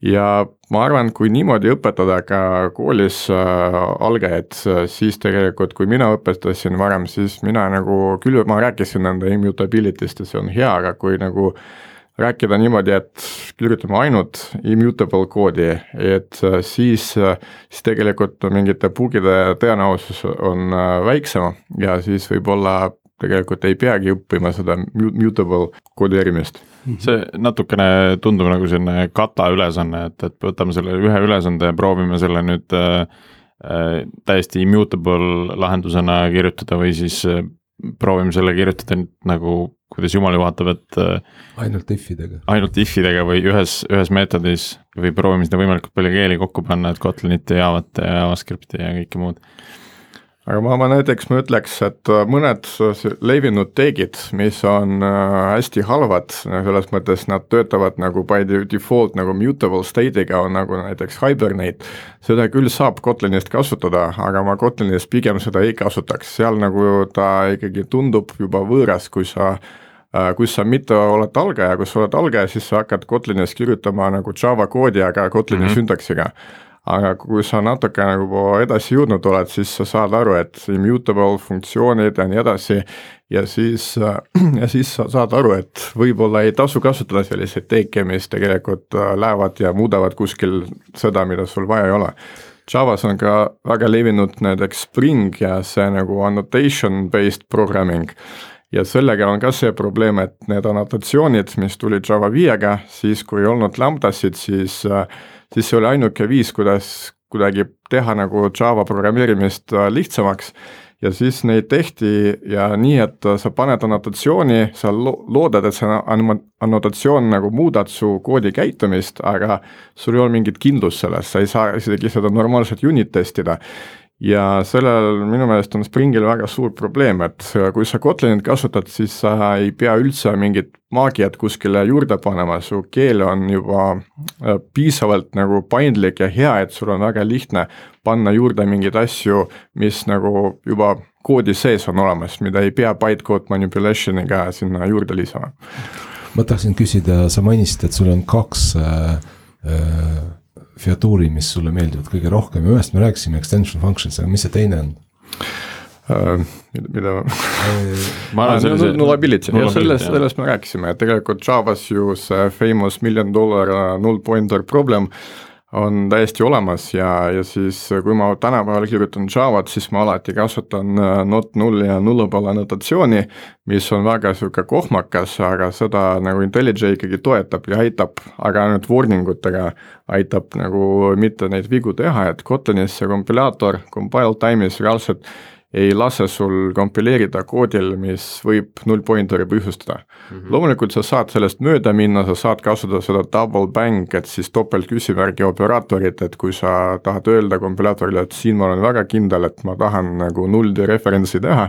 [SPEAKER 2] ja ma arvan, kui niimoodi õpetada ka koolis äh, algajaid, siis tegelikult, kui mina õpetasin varem, siis mina nagu küll, ma rääkisin nende immutability'st ja see on hea, aga kui nagu rääkida niimoodi, et kirjutame ainult immutable koodi, et äh, siis, siis tegelikult mingite bugide tõenäosus on äh, väiksem ja siis võib-olla tegelikult ei peagi õppima seda mutable kodeerimist.
[SPEAKER 1] Mhm. see natukene tundub nagu selline kata ülesanne, et, et võtame selle ühe ülesande ja proovime selle nüüd äh, äh, täiesti immutable lahendusena kirjutada või siis äh, proovime selle kirjutada nagu, kuidas jumal juhatab, et äh,.
[SPEAKER 4] ainult if idega.
[SPEAKER 1] ainult if idega või ühes, ühes meetodis või proovime seda võimalikult palju keeli kokku panna, et Kotlinit ja Javat ja JavaScripti ja kõike muud
[SPEAKER 2] aga ma, ma näiteks ma ütleks, et äh, mõned levinud teegid, mis on äh, hästi halvad, selles mõttes nad töötavad nagu by default nagu mutable state'iga, on nagu näiteks Hibernate, seda küll saab Kotlinist kasutada, aga ma Kotlinis pigem seda ei kasutaks, seal nagu ta ikkagi tundub juba võõras, kui sa äh, kui sa mitte oled algaja, kui sa oled algaja, siis sa hakkad Kotlinis kirjutama nagu Java koodi, aga Kotlini mm -hmm. süntaksiga aga kui sa natuke nagu edasi jõudnud oled, siis sa saad aru, et immutable funktsioonid ja nii edasi. ja siis, ja siis sa saad aru, et võib-olla ei tasu kasutada selliseid teeke, mis tegelikult äh, lähevad ja muudavad kuskil seda, mida sul vaja ei ole. Javas on ka väga levinud näiteks Spring ja see nagu annotation based programming ja sellega on ka see probleem, et need annotatsioonid, mis tulid Java viiega, siis kui ei olnud lambdasid, siis äh, siis see oli ainuke viis, kuidas kuidagi teha nagu Java programmeerimist äh, lihtsamaks. Ja siis neid tehti ja nii, et sa paned annotatsiooni, sa lo-, loodad, et see annotatsioon nagu muudab su koodi käitumist, aga sul ei ole mingit kindlust selles, sa ei saa isegi seda normaalselt unit testida ja sellel minu meelest on Springil väga suur probleem, et kui sa Kotlinit kasutad, siis sa ei pea üldse mingit maagiat kuskile juurde panema, su keel on juba äh, piisavalt nagu paindlik ja hea, et sul on väga lihtne panna juurde mingeid asju, mis nagu juba koodi sees on olemas, mida ei pea bytecode manipulation'iga sinna juurde lisama.
[SPEAKER 4] ma tahtsin küsida, sa mainisid, et sul on kaks äh, äh featuuri, mis sulle meeldivad kõige rohkem ja ühest me rääkisime, extension functions, aga mis see teine on?
[SPEAKER 2] Uh,? mida ma arvan, see on nullability ja sellest, sellest me rääkisime, et tegelikult Javas ju see famous million dollar null pointer problem on täiesti olemas ja, ja siis kui ma tänapäeval kirjutan Javat, siis ma alati kasutan äh, not null ja nullapala notatsiooni, mis on väga niisugune kohmakas, aga seda nagu IntelliJ ikkagi toetab ja aitab, aga ainult warning utega aitab nagu mitte neid vigu teha, et Kotlinis see kompilaator compile time'is reaalselt ei lase sul kompileerida koodil, mis võib null pointeri põhjustada mm. -hmm. loomulikult sa saad sellest mööda minna, sa saad kasutada seda double bang, et siis topeltküsimärgi operaatorit, et kui sa tahad öelda kompilaatorile, et siin ma olen väga kindel, et ma tahan nagu null reference'i teha,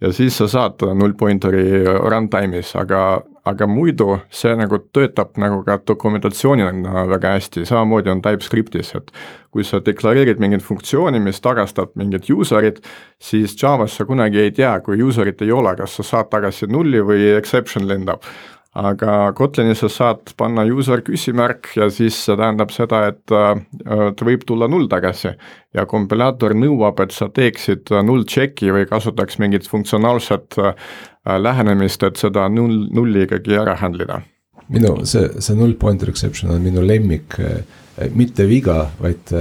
[SPEAKER 2] ja siis sa saad null pointeri runtime'is, aga, aga muidu see nagu töötab nagu ka dokumentatsioonina väga hästi, samamoodi on TypeScriptis, et kui sa deklareerid mingit funktsiooni, mis tagastab mingit user'it, siis Javas sa kunagi ei tea, kui user'it ei ole, kas sa saad tagasi nulli või exception lendab aga Kotlinis sa saad panna user küsimärk ja siis see tähendab seda, et äh, ta võib tulla null tagasi. ja kompilaator nõuab, et sa teeksid null check'i või kasutaks mingit funktsionaalset äh, lähenemist, et seda null, nulli ikkagi ära handle ida.
[SPEAKER 4] minu see, see null pointer exception on minu lemmik, äh, mitte viga, vaid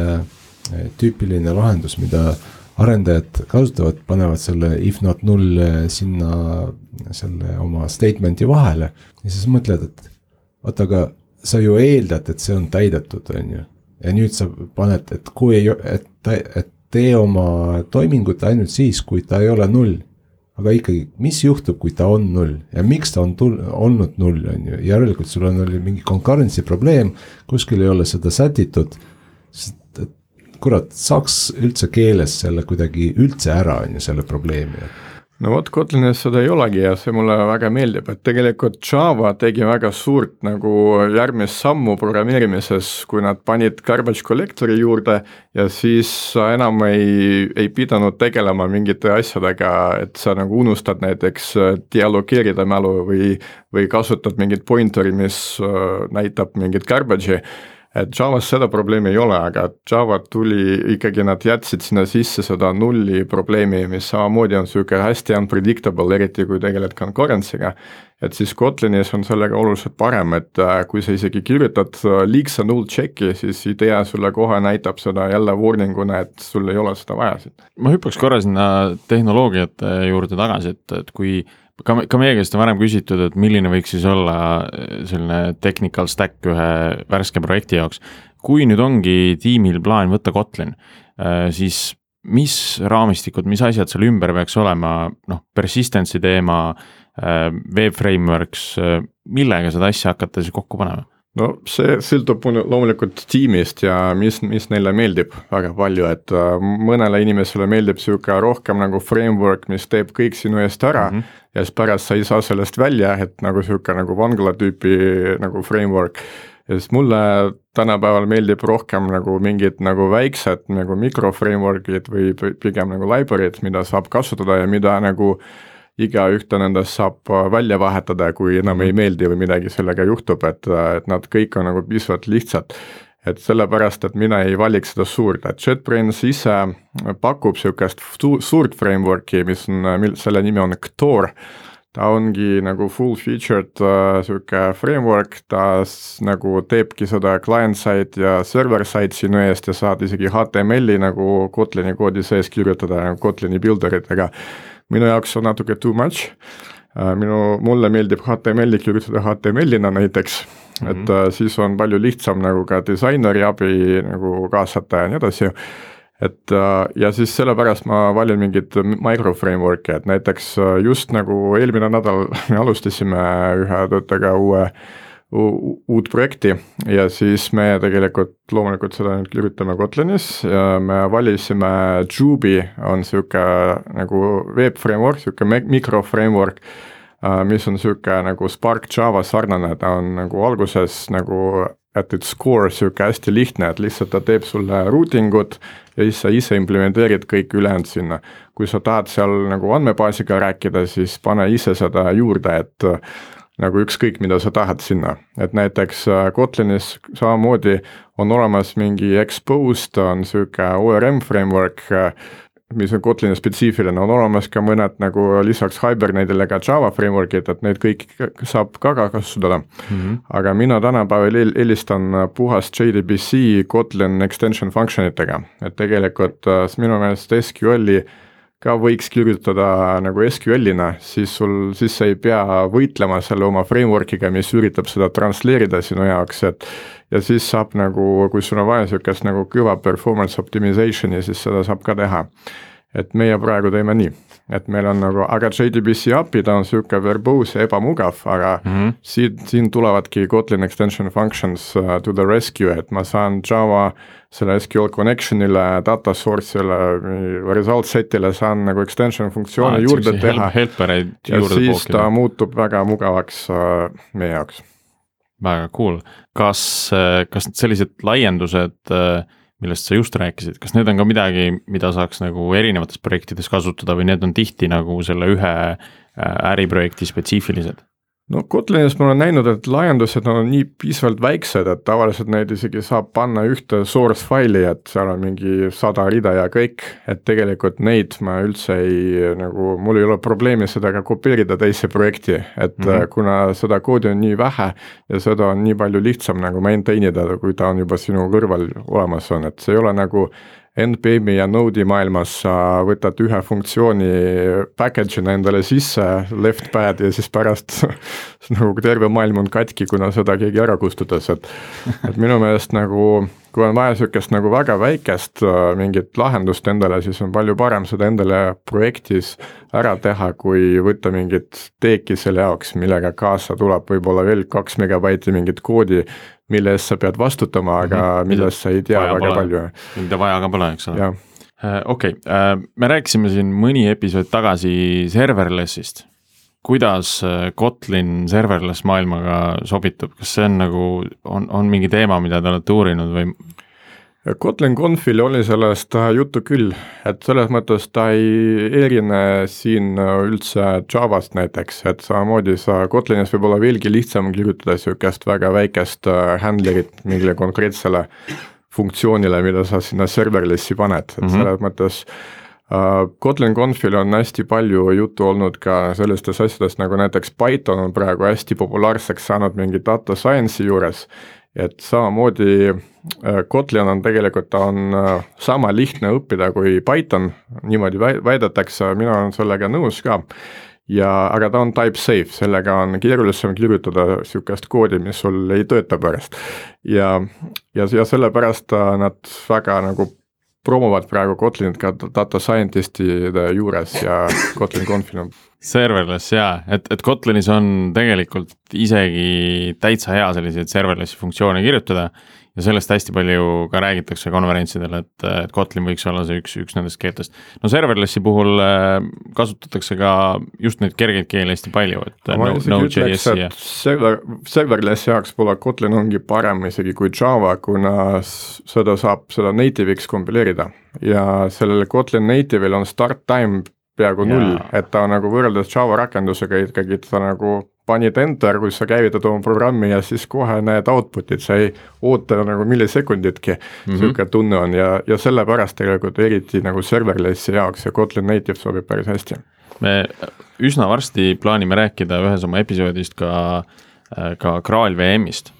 [SPEAKER 4] tüüpiline lahendus, mida arendajad kasutavad, panevad selle if not null sinna selle oma statement'i vahele. ja siis mõtled, et oota, aga sa ju eeldad, et see on täidetud, on ju. ja nüüd sa paned, et kui ei, et, et tee oma toimingut ainult siis, kui ta ei ole null. aga ikkagi, mis juhtub, kui ta on null ja miks ta on tul-, olnud null, on ju, järelikult sul on, oli mingi concurrency probleem, kuskil ei ole seda sätitud. Kurat, saaks üldse keeles selle kuidagi üldse ära, on ju, selle probleemi
[SPEAKER 2] no vot, Kotlinis seda ei olegi ja see mulle väga meeldib, et tegelikult Java tegi väga suurt nagu järgmist sammu programmeerimises, kui nad panid garbage collector'i juurde ja siis sa enam ei, ei pidanud tegelema mingite asjadega, et sa nagu unustad näiteks dialogeerida mälu või, või kasutad mingit pointer'i, mis äh, näitab mingit garbage'i et Javas seda probleemi ei ole, aga Java tuli ikkagi, nad jätsid sinna sisse seda nulli probleemi, mis samamoodi on niisugune hästi unpredictable, eriti kui tegeled concurrency'ga. et siis Kotlinis on sellega oluliselt parem, et äh, kui sa isegi kirjutad äh, liigse null check'i, siis IDEA sulle kohe näitab seda jälle warning una, et sul ei ole seda vaja siin.
[SPEAKER 1] ma hüppaks korra sinna tehnoloogiate juurde tagasi, et, et kui ka, ka meie käest on varem küsitud, et milline võiks siis olla eh, selline technical stack ühe värske projekti jaoks. kui nüüd ongi tiimil plaan võtta Kotlin, eh, siis mis raamistikud, mis asjad seal ümber peaks olema, noh, persistency teema, eh, web frameworks, millega seda asja hakata siis kokku panema?
[SPEAKER 2] No see sõltub loomulikult tiimist ja mis, mis neile meeldib väga palju, et äh, mõnele inimesele meeldib niisugune rohkem nagu framework, mis teeb kõik sinu eest ära mm -hmm. ja siis pärast sa ei saa sellest välja, et nagu niisugune nagu vangla tüüpi nagu framework. ja siis mulle tänapäeval meeldib rohkem nagu mingid nagu väiksed nagu mikro framework'id või pigem nagu library'd, mida saab kasutada ja mida nagu igaühte nendest saab äh, välja vahetada, kui enam ei meeldi või midagi sellega juhtub, et, äh, et nad kõik on nagu piisavalt lihtsad. et sellepärast, et mina ei valiks seda suurt, et JetBrains ise pakub niisugust suurt framework'i, mis on, mil-, selle nimi on Ktor. Ta ongi nagu full featured niisugune äh, framework, ta nagu teebki seda client-side ja server-side sinu eest ja saad isegi HTML-i nagu Kotlini koodi sees kirjutada Kotlini builder itega minu jaoks on natuke too much. Äh, minu, mulle meeldib HTML-i kirjutada HTML-ina näiteks mm, -hmm. et äh, siis on palju lihtsam nagu ka disaineri abi nagu kaasata ja nii edasi. et ja siis sellepärast ma valin mingit micro framework'i, et näiteks just nagu eelmine nädal me alustasime ühe töötajaga uue uut projekti ja siis me tegelikult loomulikult seda nüüd kirjutame Kotlinis ja me valisime Jubi on sihuke nagu web framework, sihuke mikro framework, äh, mis on sihuke nagu Spark Java sarnane, ta on nagu alguses nagu at its core sihuke hästi lihtne, et lihtsalt ta teeb sulle routing ut ja siis sa ise implementeerid kõik ülejäänud sinna. kui sa tahad seal nagu andmebaasiga rääkida, siis pane ise seda juurde, et nagu ükskõik, mida sa tahad sinna, et näiteks äh, Kotlinis samamoodi on olemas mingi exposed on sihuke ORM framework, äh, mis on Kotlini spetsiifiline, on olemas ka mõned nagu lisaks Hibernate'ile ka Java framework'id, et neid kõiki saab ka kasutada mm. -hmm. aga mina tänapäeval eelistan puhast JDBC Kotlin extension function itega, et tegelikult äh, minu meelest SQL-i ka võiks kirjutada nagu SQL-ina, siis sul, siis sa ei pea võitlema selle oma framework'iga, mis üritab seda transleerida sinu jaoks, et ja siis saab nagu, kui sul on vaja niisugust nagu kõva performance optimization'i, siis seda saab ka teha. et meie praegu teeme nii et meil on nagu, aga JDBC API ta on sihuke verboos ja ebamugav, aga mm -hmm. siin, siin tulevadki Kotlin extension functions uh, to the rescue, et ma saan Java selle SQL connection'ile, data source'ile, result set'ile saan nagu extension funktsioone ah, juurde teha.
[SPEAKER 1] helpereid
[SPEAKER 2] juurde pookida. siis ta muutub väga mugavaks uh, meie jaoks.
[SPEAKER 1] väga cool, kas, kas sellised laiendused uh, millest sa just rääkisid, kas need on ka midagi, mida saaks nagu erinevates projektides kasutada või need on tihti nagu selle ühe äh, äriprojekti spetsiifilised?
[SPEAKER 2] No Kotlinis ma olen näinud, et laiendused on nii piisavalt väiksed, et tavaliselt neid isegi saab panna ühte source faili, et seal on mingi sada rida ja kõik, et tegelikult neid ma üldse ei nagu, mul ei ole probleemi seda ka kopeerida teise projekti, et mm -hmm. kuna seda koodi on nii vähe ja seda on nii palju lihtsam nagu maintain ida, kui ta on juba sinu kõrval olemas on, et see ei ole nagu NPM-i ja Node'i maailmas sa võtad ühe funktsiooni package'ina endale sisse, left pad ja siis pärast nagu terve maailm on katki, kuna seda keegi ära kustutas, et et minu meelest nagu kui on vaja niisugust nagu väga väikest äh, mingit lahendust endale, siis on palju parem seda endale projektis ära teha, kui võtta mingit teeki selle jaoks, millega kaasa tuleb võib-olla veel kaks megabaiti mingit koodi mille eest sa pead vastutama, aga mm -hmm. millest sa ei tea vaja väga pole. palju.
[SPEAKER 1] mida vaja ka pole, eks ole. Äh, okei, äh, me rääkisime siin mõni episood tagasi serverless'ist. Kuidas äh, Kotlin serverless maailmaga sobitub, kas see on nagu, on, on mingi teema, mida te olete uurinud või?
[SPEAKER 2] Kotlin Confil oli sellest juttu küll, et selles mõttes ta ei erine siin üldse Javast näiteks, et samamoodi sa Kotlinis võib olla veelgi lihtsam kirjutada niisugust väga väikest äh, handler'it mingile konkreetsele funktsioonile, mida sa sinna serverlessi paned, et mm -hmm. selles mõttes Uh, Kotlin Confil on hästi palju juttu olnud ka sellistest asjadest, nagu näiteks Python on praegu hästi populaarseks saanud mingi data science'i juures et samamoodi äh, Kotlin on tegelikult, ta on äh, sama lihtne õppida kui Python, niimoodi väidetakse, mina olen sellega nõus ka. ja, aga ta on type safe, sellega on keerulisem kirjutada niisugust koodi, mis sul ei tööta pärast. ja, ja, ja sellepärast nad väga nagu promovad praegu Kotlinit ka data scientist'ide juures ja Kotlin Confil on.
[SPEAKER 1] Serverless jaa, et, et Kotlinis on tegelikult isegi täitsa hea selliseid serverless'i funktsioone kirjutada ja sellest hästi palju ka räägitakse konverentsidel, et, et Kotlin võiks olla see üks, üks nendest keeltest. no serverless'i puhul äh, kasutatakse ka just neid kergeid keeli hästi palju, et
[SPEAKER 2] ma no, no ütleks, et ja... server, serverless'i jaoks võib-olla Kotlin ongi parem isegi kui Java, kuna seda saab, seda native'iks kompileerida ja sellel Kotlin native'il on start time peaaegu null, et ta nagu võrreldes Java rakendusega ikkagi ta nagu panid enter, kui sa käivitad oma programmi ja siis kohe näed output'it, sa ei oota nagu millisekunditki mm -hmm., niisugune tunne on ja, ja sellepärast tegelikult eriti nagu serverlessi jaoks ja Kotlin Native sobib päris hästi.
[SPEAKER 1] me üsna varsti plaanime rääkida ühes oma episoodist ka, ka Graal VM-ist.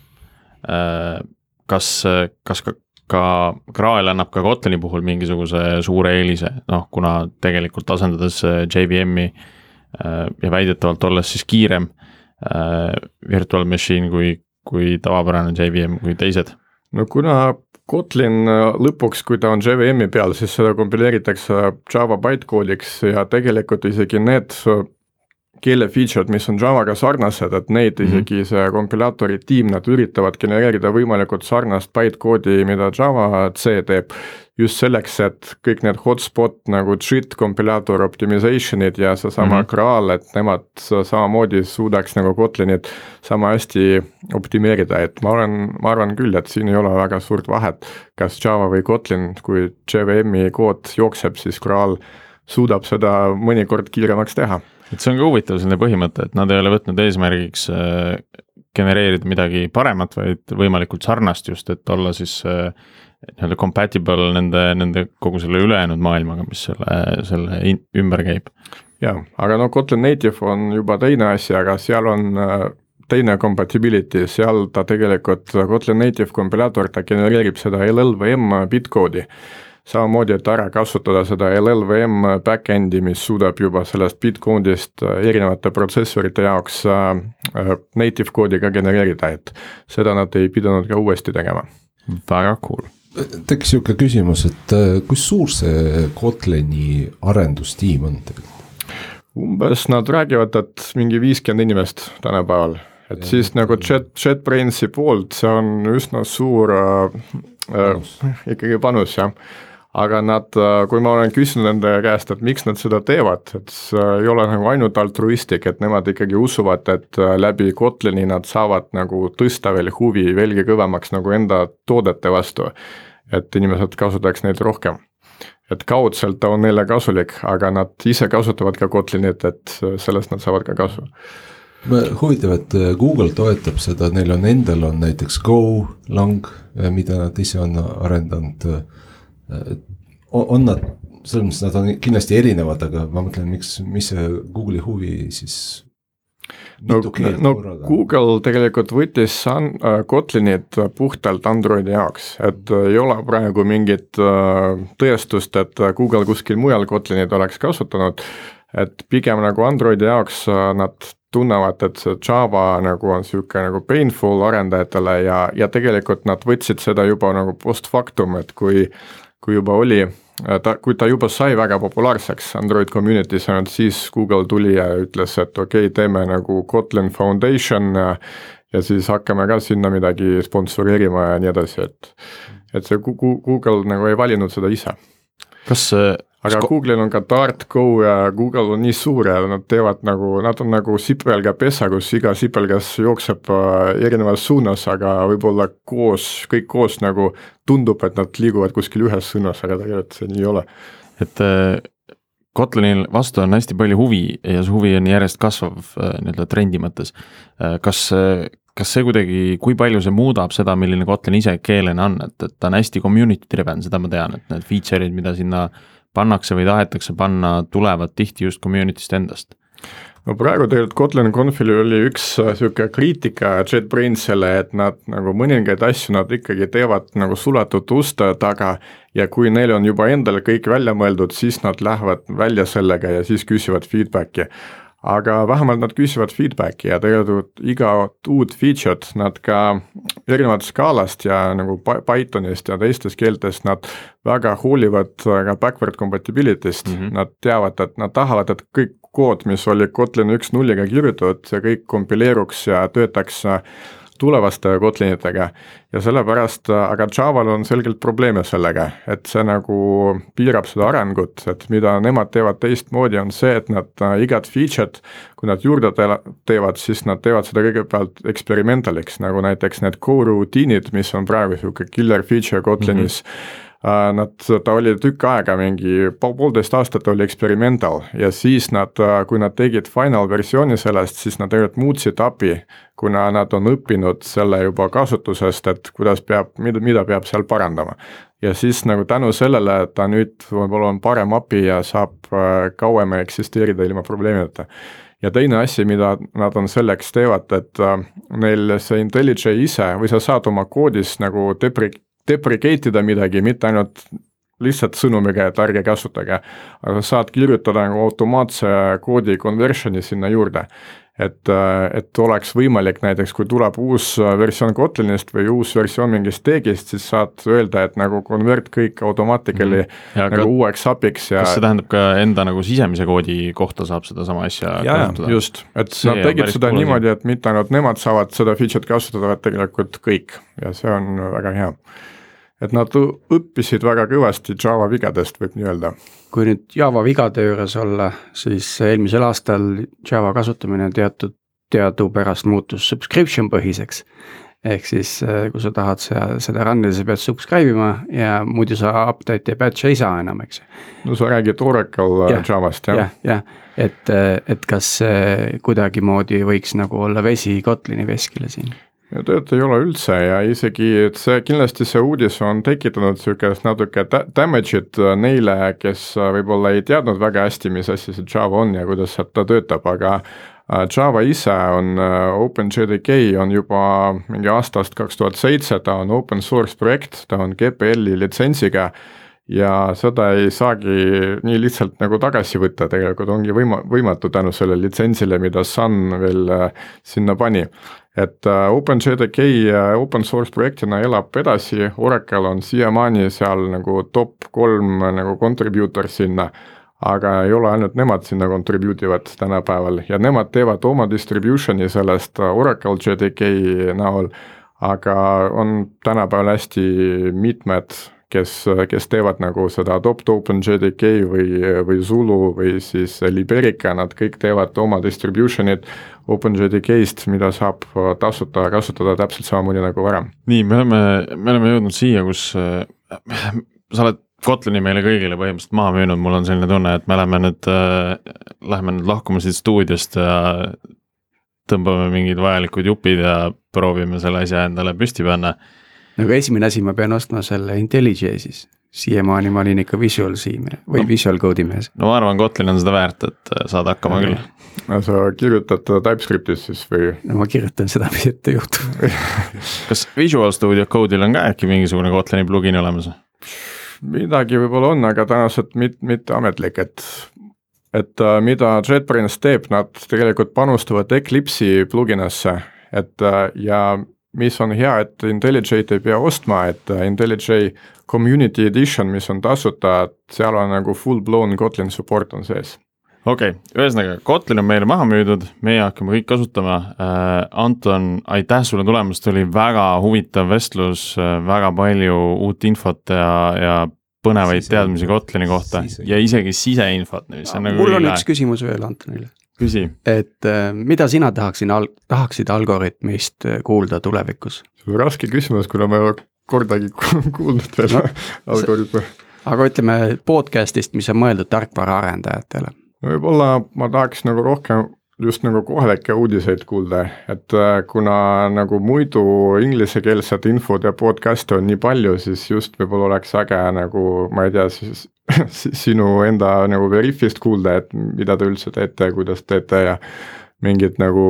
[SPEAKER 1] kas, kas ka ka Graal annab ka Kotlini puhul mingisuguse suure eelise, noh kuna tegelikult asendades JVM-i ja väidetavalt olles siis kiirem äh, virtual machine kui, kui tavapärane JVM, kui teised.
[SPEAKER 2] No kuna Kotlin lõpuks, kui ta on JVM-i peal, siis seda kompileeritakse Java bytecode'iks ja tegelikult isegi need keele feature'd, mis on Javaga sarnased, et neid mm -hmm. isegi see kompilaatori tiim, nad üritavad genereerida võimalikult sarnast bytecode'i, mida Java C teeb. just selleks, et kõik need hotspot nagu JIT kompilaator optimization'id ja seesama mm -hmm. Graal, et nemad samamoodi suudaks nagu Kotlinit sama hästi optimeerida, et ma olen, ma arvan küll, et siin ei ole väga suurt vahet, kas Java või Kotlin, kui JVM-i kood jookseb, siis Graal suudab seda mõnikord kiiremaks teha
[SPEAKER 1] et see on ka huvitav selline põhimõte, et nad ei ole võtnud eesmärgiks äh, genereerida midagi paremat, vaid võimalikult sarnast just, et olla siis äh, nii-öelda compatible nende, nende kogu selle ülejäänud maailmaga, mis selle, selle ümber käib.
[SPEAKER 2] jaa, aga no Kotlin Native on juba teine asi, aga seal on äh, teine compatibility, seal ta tegelikult, Kotlin Native kompilaator, ta genereerib seda LLVM bitcode'i samamoodi, et ära kasutada seda LLVM back-end'i, mis suudab juba sellest Bitcoin'ist äh, erinevate protsessorite jaoks äh, äh, native koodi ka genereerida, et seda nad ei pidanud ka uuesti tegema.
[SPEAKER 1] väga cool.
[SPEAKER 4] tekkis sihuke küsimus, et kui suur see Kotlini arendustiim on tegelikult?
[SPEAKER 2] umbes nad räägivad, et mingi viiskümmend inimest tänapäeval, et ja, siis nagu Jet, JetBrainsi poolt, see on üsna suur äh, äh, ikkagi panus jah aga nad, äh, kui ma olen küsinud nende käest, et miks nad seda teevad, et see ei ole nagu ainult altruistlik, et nemad ikkagi usuvad, et äh, läbi Kotlini nad saavad nagu tõsta veel huvi veelgi kõvemaks nagu enda toodete vastu. et inimesed kasutaks neid rohkem. et kaudselt ta on neile kasulik, aga nad ise kasutavad ka Kotlinit, et äh, sellest nad saavad ka kasu
[SPEAKER 4] huvitav, et Google toetab seda, neil on endal on näiteks Go lang, mida nad ise on arendanud on nad, selles mõttes nad on kindlasti erinevad, aga ma mõtlen, miks, mis see Google'i huvi siis
[SPEAKER 2] no, no Google tegelikult võttis Sun, äh, Kotlinit puhtalt Androidi jaoks, et äh, ei ole praegu mingit äh, tõestust, et Google kuskil mujal Kotlinit oleks kasutanud, et pigem nagu Androidi jaoks äh, nad tunnevad, et see Java nagu on niisugune nagu painful arendajatele ja, ja tegelikult nad võtsid seda juba nagu post factum, et kui kui juba oli, äh, ta, kui ta juba sai väga populaarseks Android community's, siis Google tuli ja ütles, et okei okay,, teeme nagu Kotlin Foundation ja, ja siis hakkame ka sinna midagi sponsoreerima ja nii edasi, et et see Google nagu ei valinud seda ise.
[SPEAKER 1] kas
[SPEAKER 2] aga Sko Google'il on ka DartGo ja Google on nii suur ja nad teevad nagu, nad on nagu sipelgapesa, kus iga sipelgas jookseb äh, erinevas suunas, aga võib-olla koos, kõik koos nagu tundub, et nad liiguvad kuskil ühes suunas, aga tegelikult see nii ei ole.
[SPEAKER 1] et äh, Kotlinil vastu on hästi palju huvi ja see huvi on järjest kasvav äh, nii-öelda trendi mõttes. kas kas see kuidagi, kui palju see muudab seda, milline Kotlin ise keelena on, et, et ta on hästi community driven, seda ma tean, et need feature'id, mida sinna pannakse või tahetakse panna, tulevad tihti just community'st endast.
[SPEAKER 2] No praegu tegelikult Kotlin Confil oli üks niisugune äh, kriitika JetBrainsile, et nad nagu mõningaid asju nad ikkagi teevad nagu suletud uste taga ja kui neil on juba endal kõik välja mõeldud, siis nad lähevad välja sellega ja siis küsivad feedback'i aga vähemalt nad küsivad feedback'i ja tegelikult iga uut feature't nad ka erinevalt skaalast ja nagu Pythonist ja teistest keeltest nad väga hoolivad ka backward compatibility'st mm, -hmm. nad teavad, et nad tahavad, et kõik kood, mis oli Kotlin üks nulliga kirjutatud, see kõik kompileeruks ja töötaks tulevaste Kotlinitega ja sellepärast, aga Javal on selgelt probleeme sellega, et see nagu piirab seda arengut, et mida nemad teevad teistmoodi, on see, et nad äh, igat feature't, kui nad juurde teevad, siis nad teevad seda kõigepealt experimentaliks, nagu näiteks need co-rutiinid, mis on praegu niisugune killer feature Kotlinis mm, -hmm nad, ta oli tükk aega, mingi poolteist aastat oli experimental ja siis nad, äh, kui nad tegid final versiooni sellest, siis nad tegelikult muutsid API, kuna nad on õppinud selle juba kasutusest, et kuidas peab, mida, mida peab seal parandama. ja siis nagu tänu sellele ta nüüd võib-olla on parem API ja saab äh, kauem eksisteerida ilma probleemideta ja teine asi, mida nad on selleks teevad, et neil see IntelliJ ise või sa saad oma koodis nagu depre-, deprecate ida midagi, mitte ainult lihtsalt sõnumiga, et ärge kasutage. aga sa saad kirjutada nagu automaatse koodi conversion'i sinna juurde et, et oleks võimalik näiteks, kui tuleb uus versioon Kotlinist või uus versioon mingist teegist, siis saad öelda, et nagu convert kõik automatically mm. nagu ka, uueks API-ks
[SPEAKER 1] ja kas see tähendab ka enda nagu sisemise koodi kohta saab sedasama asja
[SPEAKER 2] ja, kasutada? just, et see nad tegid seda cool niimoodi, et mitte ainult nemad saavad seda feature'it kasutada, vaid tegelikult kõik ja see on väga hea et nad õppisid väga kõvasti Java vigadest, võib nii öelda.
[SPEAKER 3] kui nüüd Java vigade juures olla, siis eelmisel aastal Java kasutamine teatud, teadupärast muutus subscription põhiseks. ehk siis äh, kui sa tahad seda, seda run'ida, sa pead subscribe ima ja muidu sa update ja patch'e ei saa enam, eks.
[SPEAKER 2] no sa räägid Oracle ja, Javast jah?
[SPEAKER 3] jah, jah, et, äh, et kas kuidagimoodi võiks nagu olla vesi Kotlini veskile siin
[SPEAKER 2] tööd ei ole üldse ja isegi, et see kindlasti see uudis on tekitanud niisugust natuke damage'it neile, kes võib-olla ei teadnud väga hästi, mis asi see Java on ja kuidas ta töötab, aga äh, Java ise on, äh, OpenJDK on juba mingi aastast kaks tuhat seitse, ta on open source projekt, ta on GPL-i litsentsiga ja seda ei saagi nii lihtsalt nagu tagasi võtta, tegelikult ongi võima-, võimatu tänu sellele litsentsile, mida Sun veel äh, sinna pani et äh, OpenJDK open source projektina elab edasi, Oracle on siiamaani seal nagu top kolm nagu contributor sinna, aga ei ole ainult nemad sinna contribute ivad tänapäeval. Ja nemad teevad oma distribution'i sellest Oracle JDK näol, aga on tänapäeval hästi mitmed kes, kes teevad nagu seda adopt OpenJDK või, või Zulu või siis Liberica, nad kõik teevad oma distribution'id OpenJDK-st, mida saab tasuta kasutada täpselt samamoodi nagu varem.
[SPEAKER 1] nii, me oleme, me oleme jõudnud siia, kus äh, sa oled Kotlini meile kõigile põhimõtteliselt maha müünud, mul on selline tunne, et me läheme nüüd äh,, läheme nüüd lahkuma siit stuudiost ja tõmbame mingid vajalikud jupid ja proovime selle asja endale püsti panna
[SPEAKER 3] nagu esimene asi, ma pean ostma selle IntelliJ siis. siiamaani ma olin ikka Visual C või no, Visual Code'i mees.
[SPEAKER 1] no ma arvan, Kotlin on seda väärt, et äh, saad hakkama küll.
[SPEAKER 2] no sa kirjutad TypeScriptis siis või?
[SPEAKER 3] no ma kirjutan seda, mis ette juhtub
[SPEAKER 1] kas Visual Studio Code'il on ka äkki mingisugune Kotlini plugin olemas?
[SPEAKER 2] midagi võib-olla on, aga tõenäoliselt mit-, mitte ametlik, et et äh, mida JetBrains teeb, nad tegelikult panustavad Eclipse'i pluginasse, et äh, ja mis on hea, et IntelliJ-d ei pea ostma, et äh, IntelliJ Community Edition, mis on tasuta, seal on nagu full-blown Kotlin support on sees
[SPEAKER 1] okei okay,, ühesõnaga Kotlin on meile maha müüdud, meie hakkame kõik kasutama äh,. Anton, aitäh sulle tulemast, oli väga huvitav vestlus äh,, väga palju uut infot ja, ja põnevaid sise teadmisi Kotlini kohta sise ja isegi siseinfot.
[SPEAKER 3] Nagu mul on üks küsimus veel Antonile
[SPEAKER 1] küsi.
[SPEAKER 3] et äh, mida sina tahaksid al-, tahaksid Algorütmist äh, kuulda tulevikus?
[SPEAKER 2] raske küsimus, kuna ma ei ole kordagi kuulnud veel no, Algorütme.
[SPEAKER 3] aga ütleme podcast'ist, mis on mõeldud tarkvaraarendajatele.
[SPEAKER 2] võib-olla ma tahaks nagu rohkem just nagu kohalikke uudiseid kuulda, et äh, kuna nagu muidu inglisekeelset infot ja podcast'e on nii palju, siis just võib-olla oleks äge nagu ma ei tea, siis sinu enda nagu Veriffist kuulda, et mida te üldse teete ja kuidas teete ja mingid nagu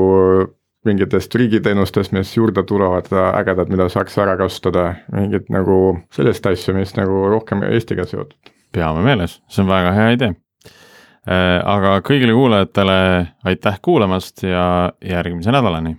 [SPEAKER 2] mingitest riigiteenustest, mis juurde tulevad, ägedad, mida saaks ära kasutada, mingit nagu sellist asja, mis nagu rohkem Eestiga seotud.
[SPEAKER 1] peame meeles, see on väga hea idee Äh, aga kõigile kuulajatele aitäh kuulamast ja järgmise nädalani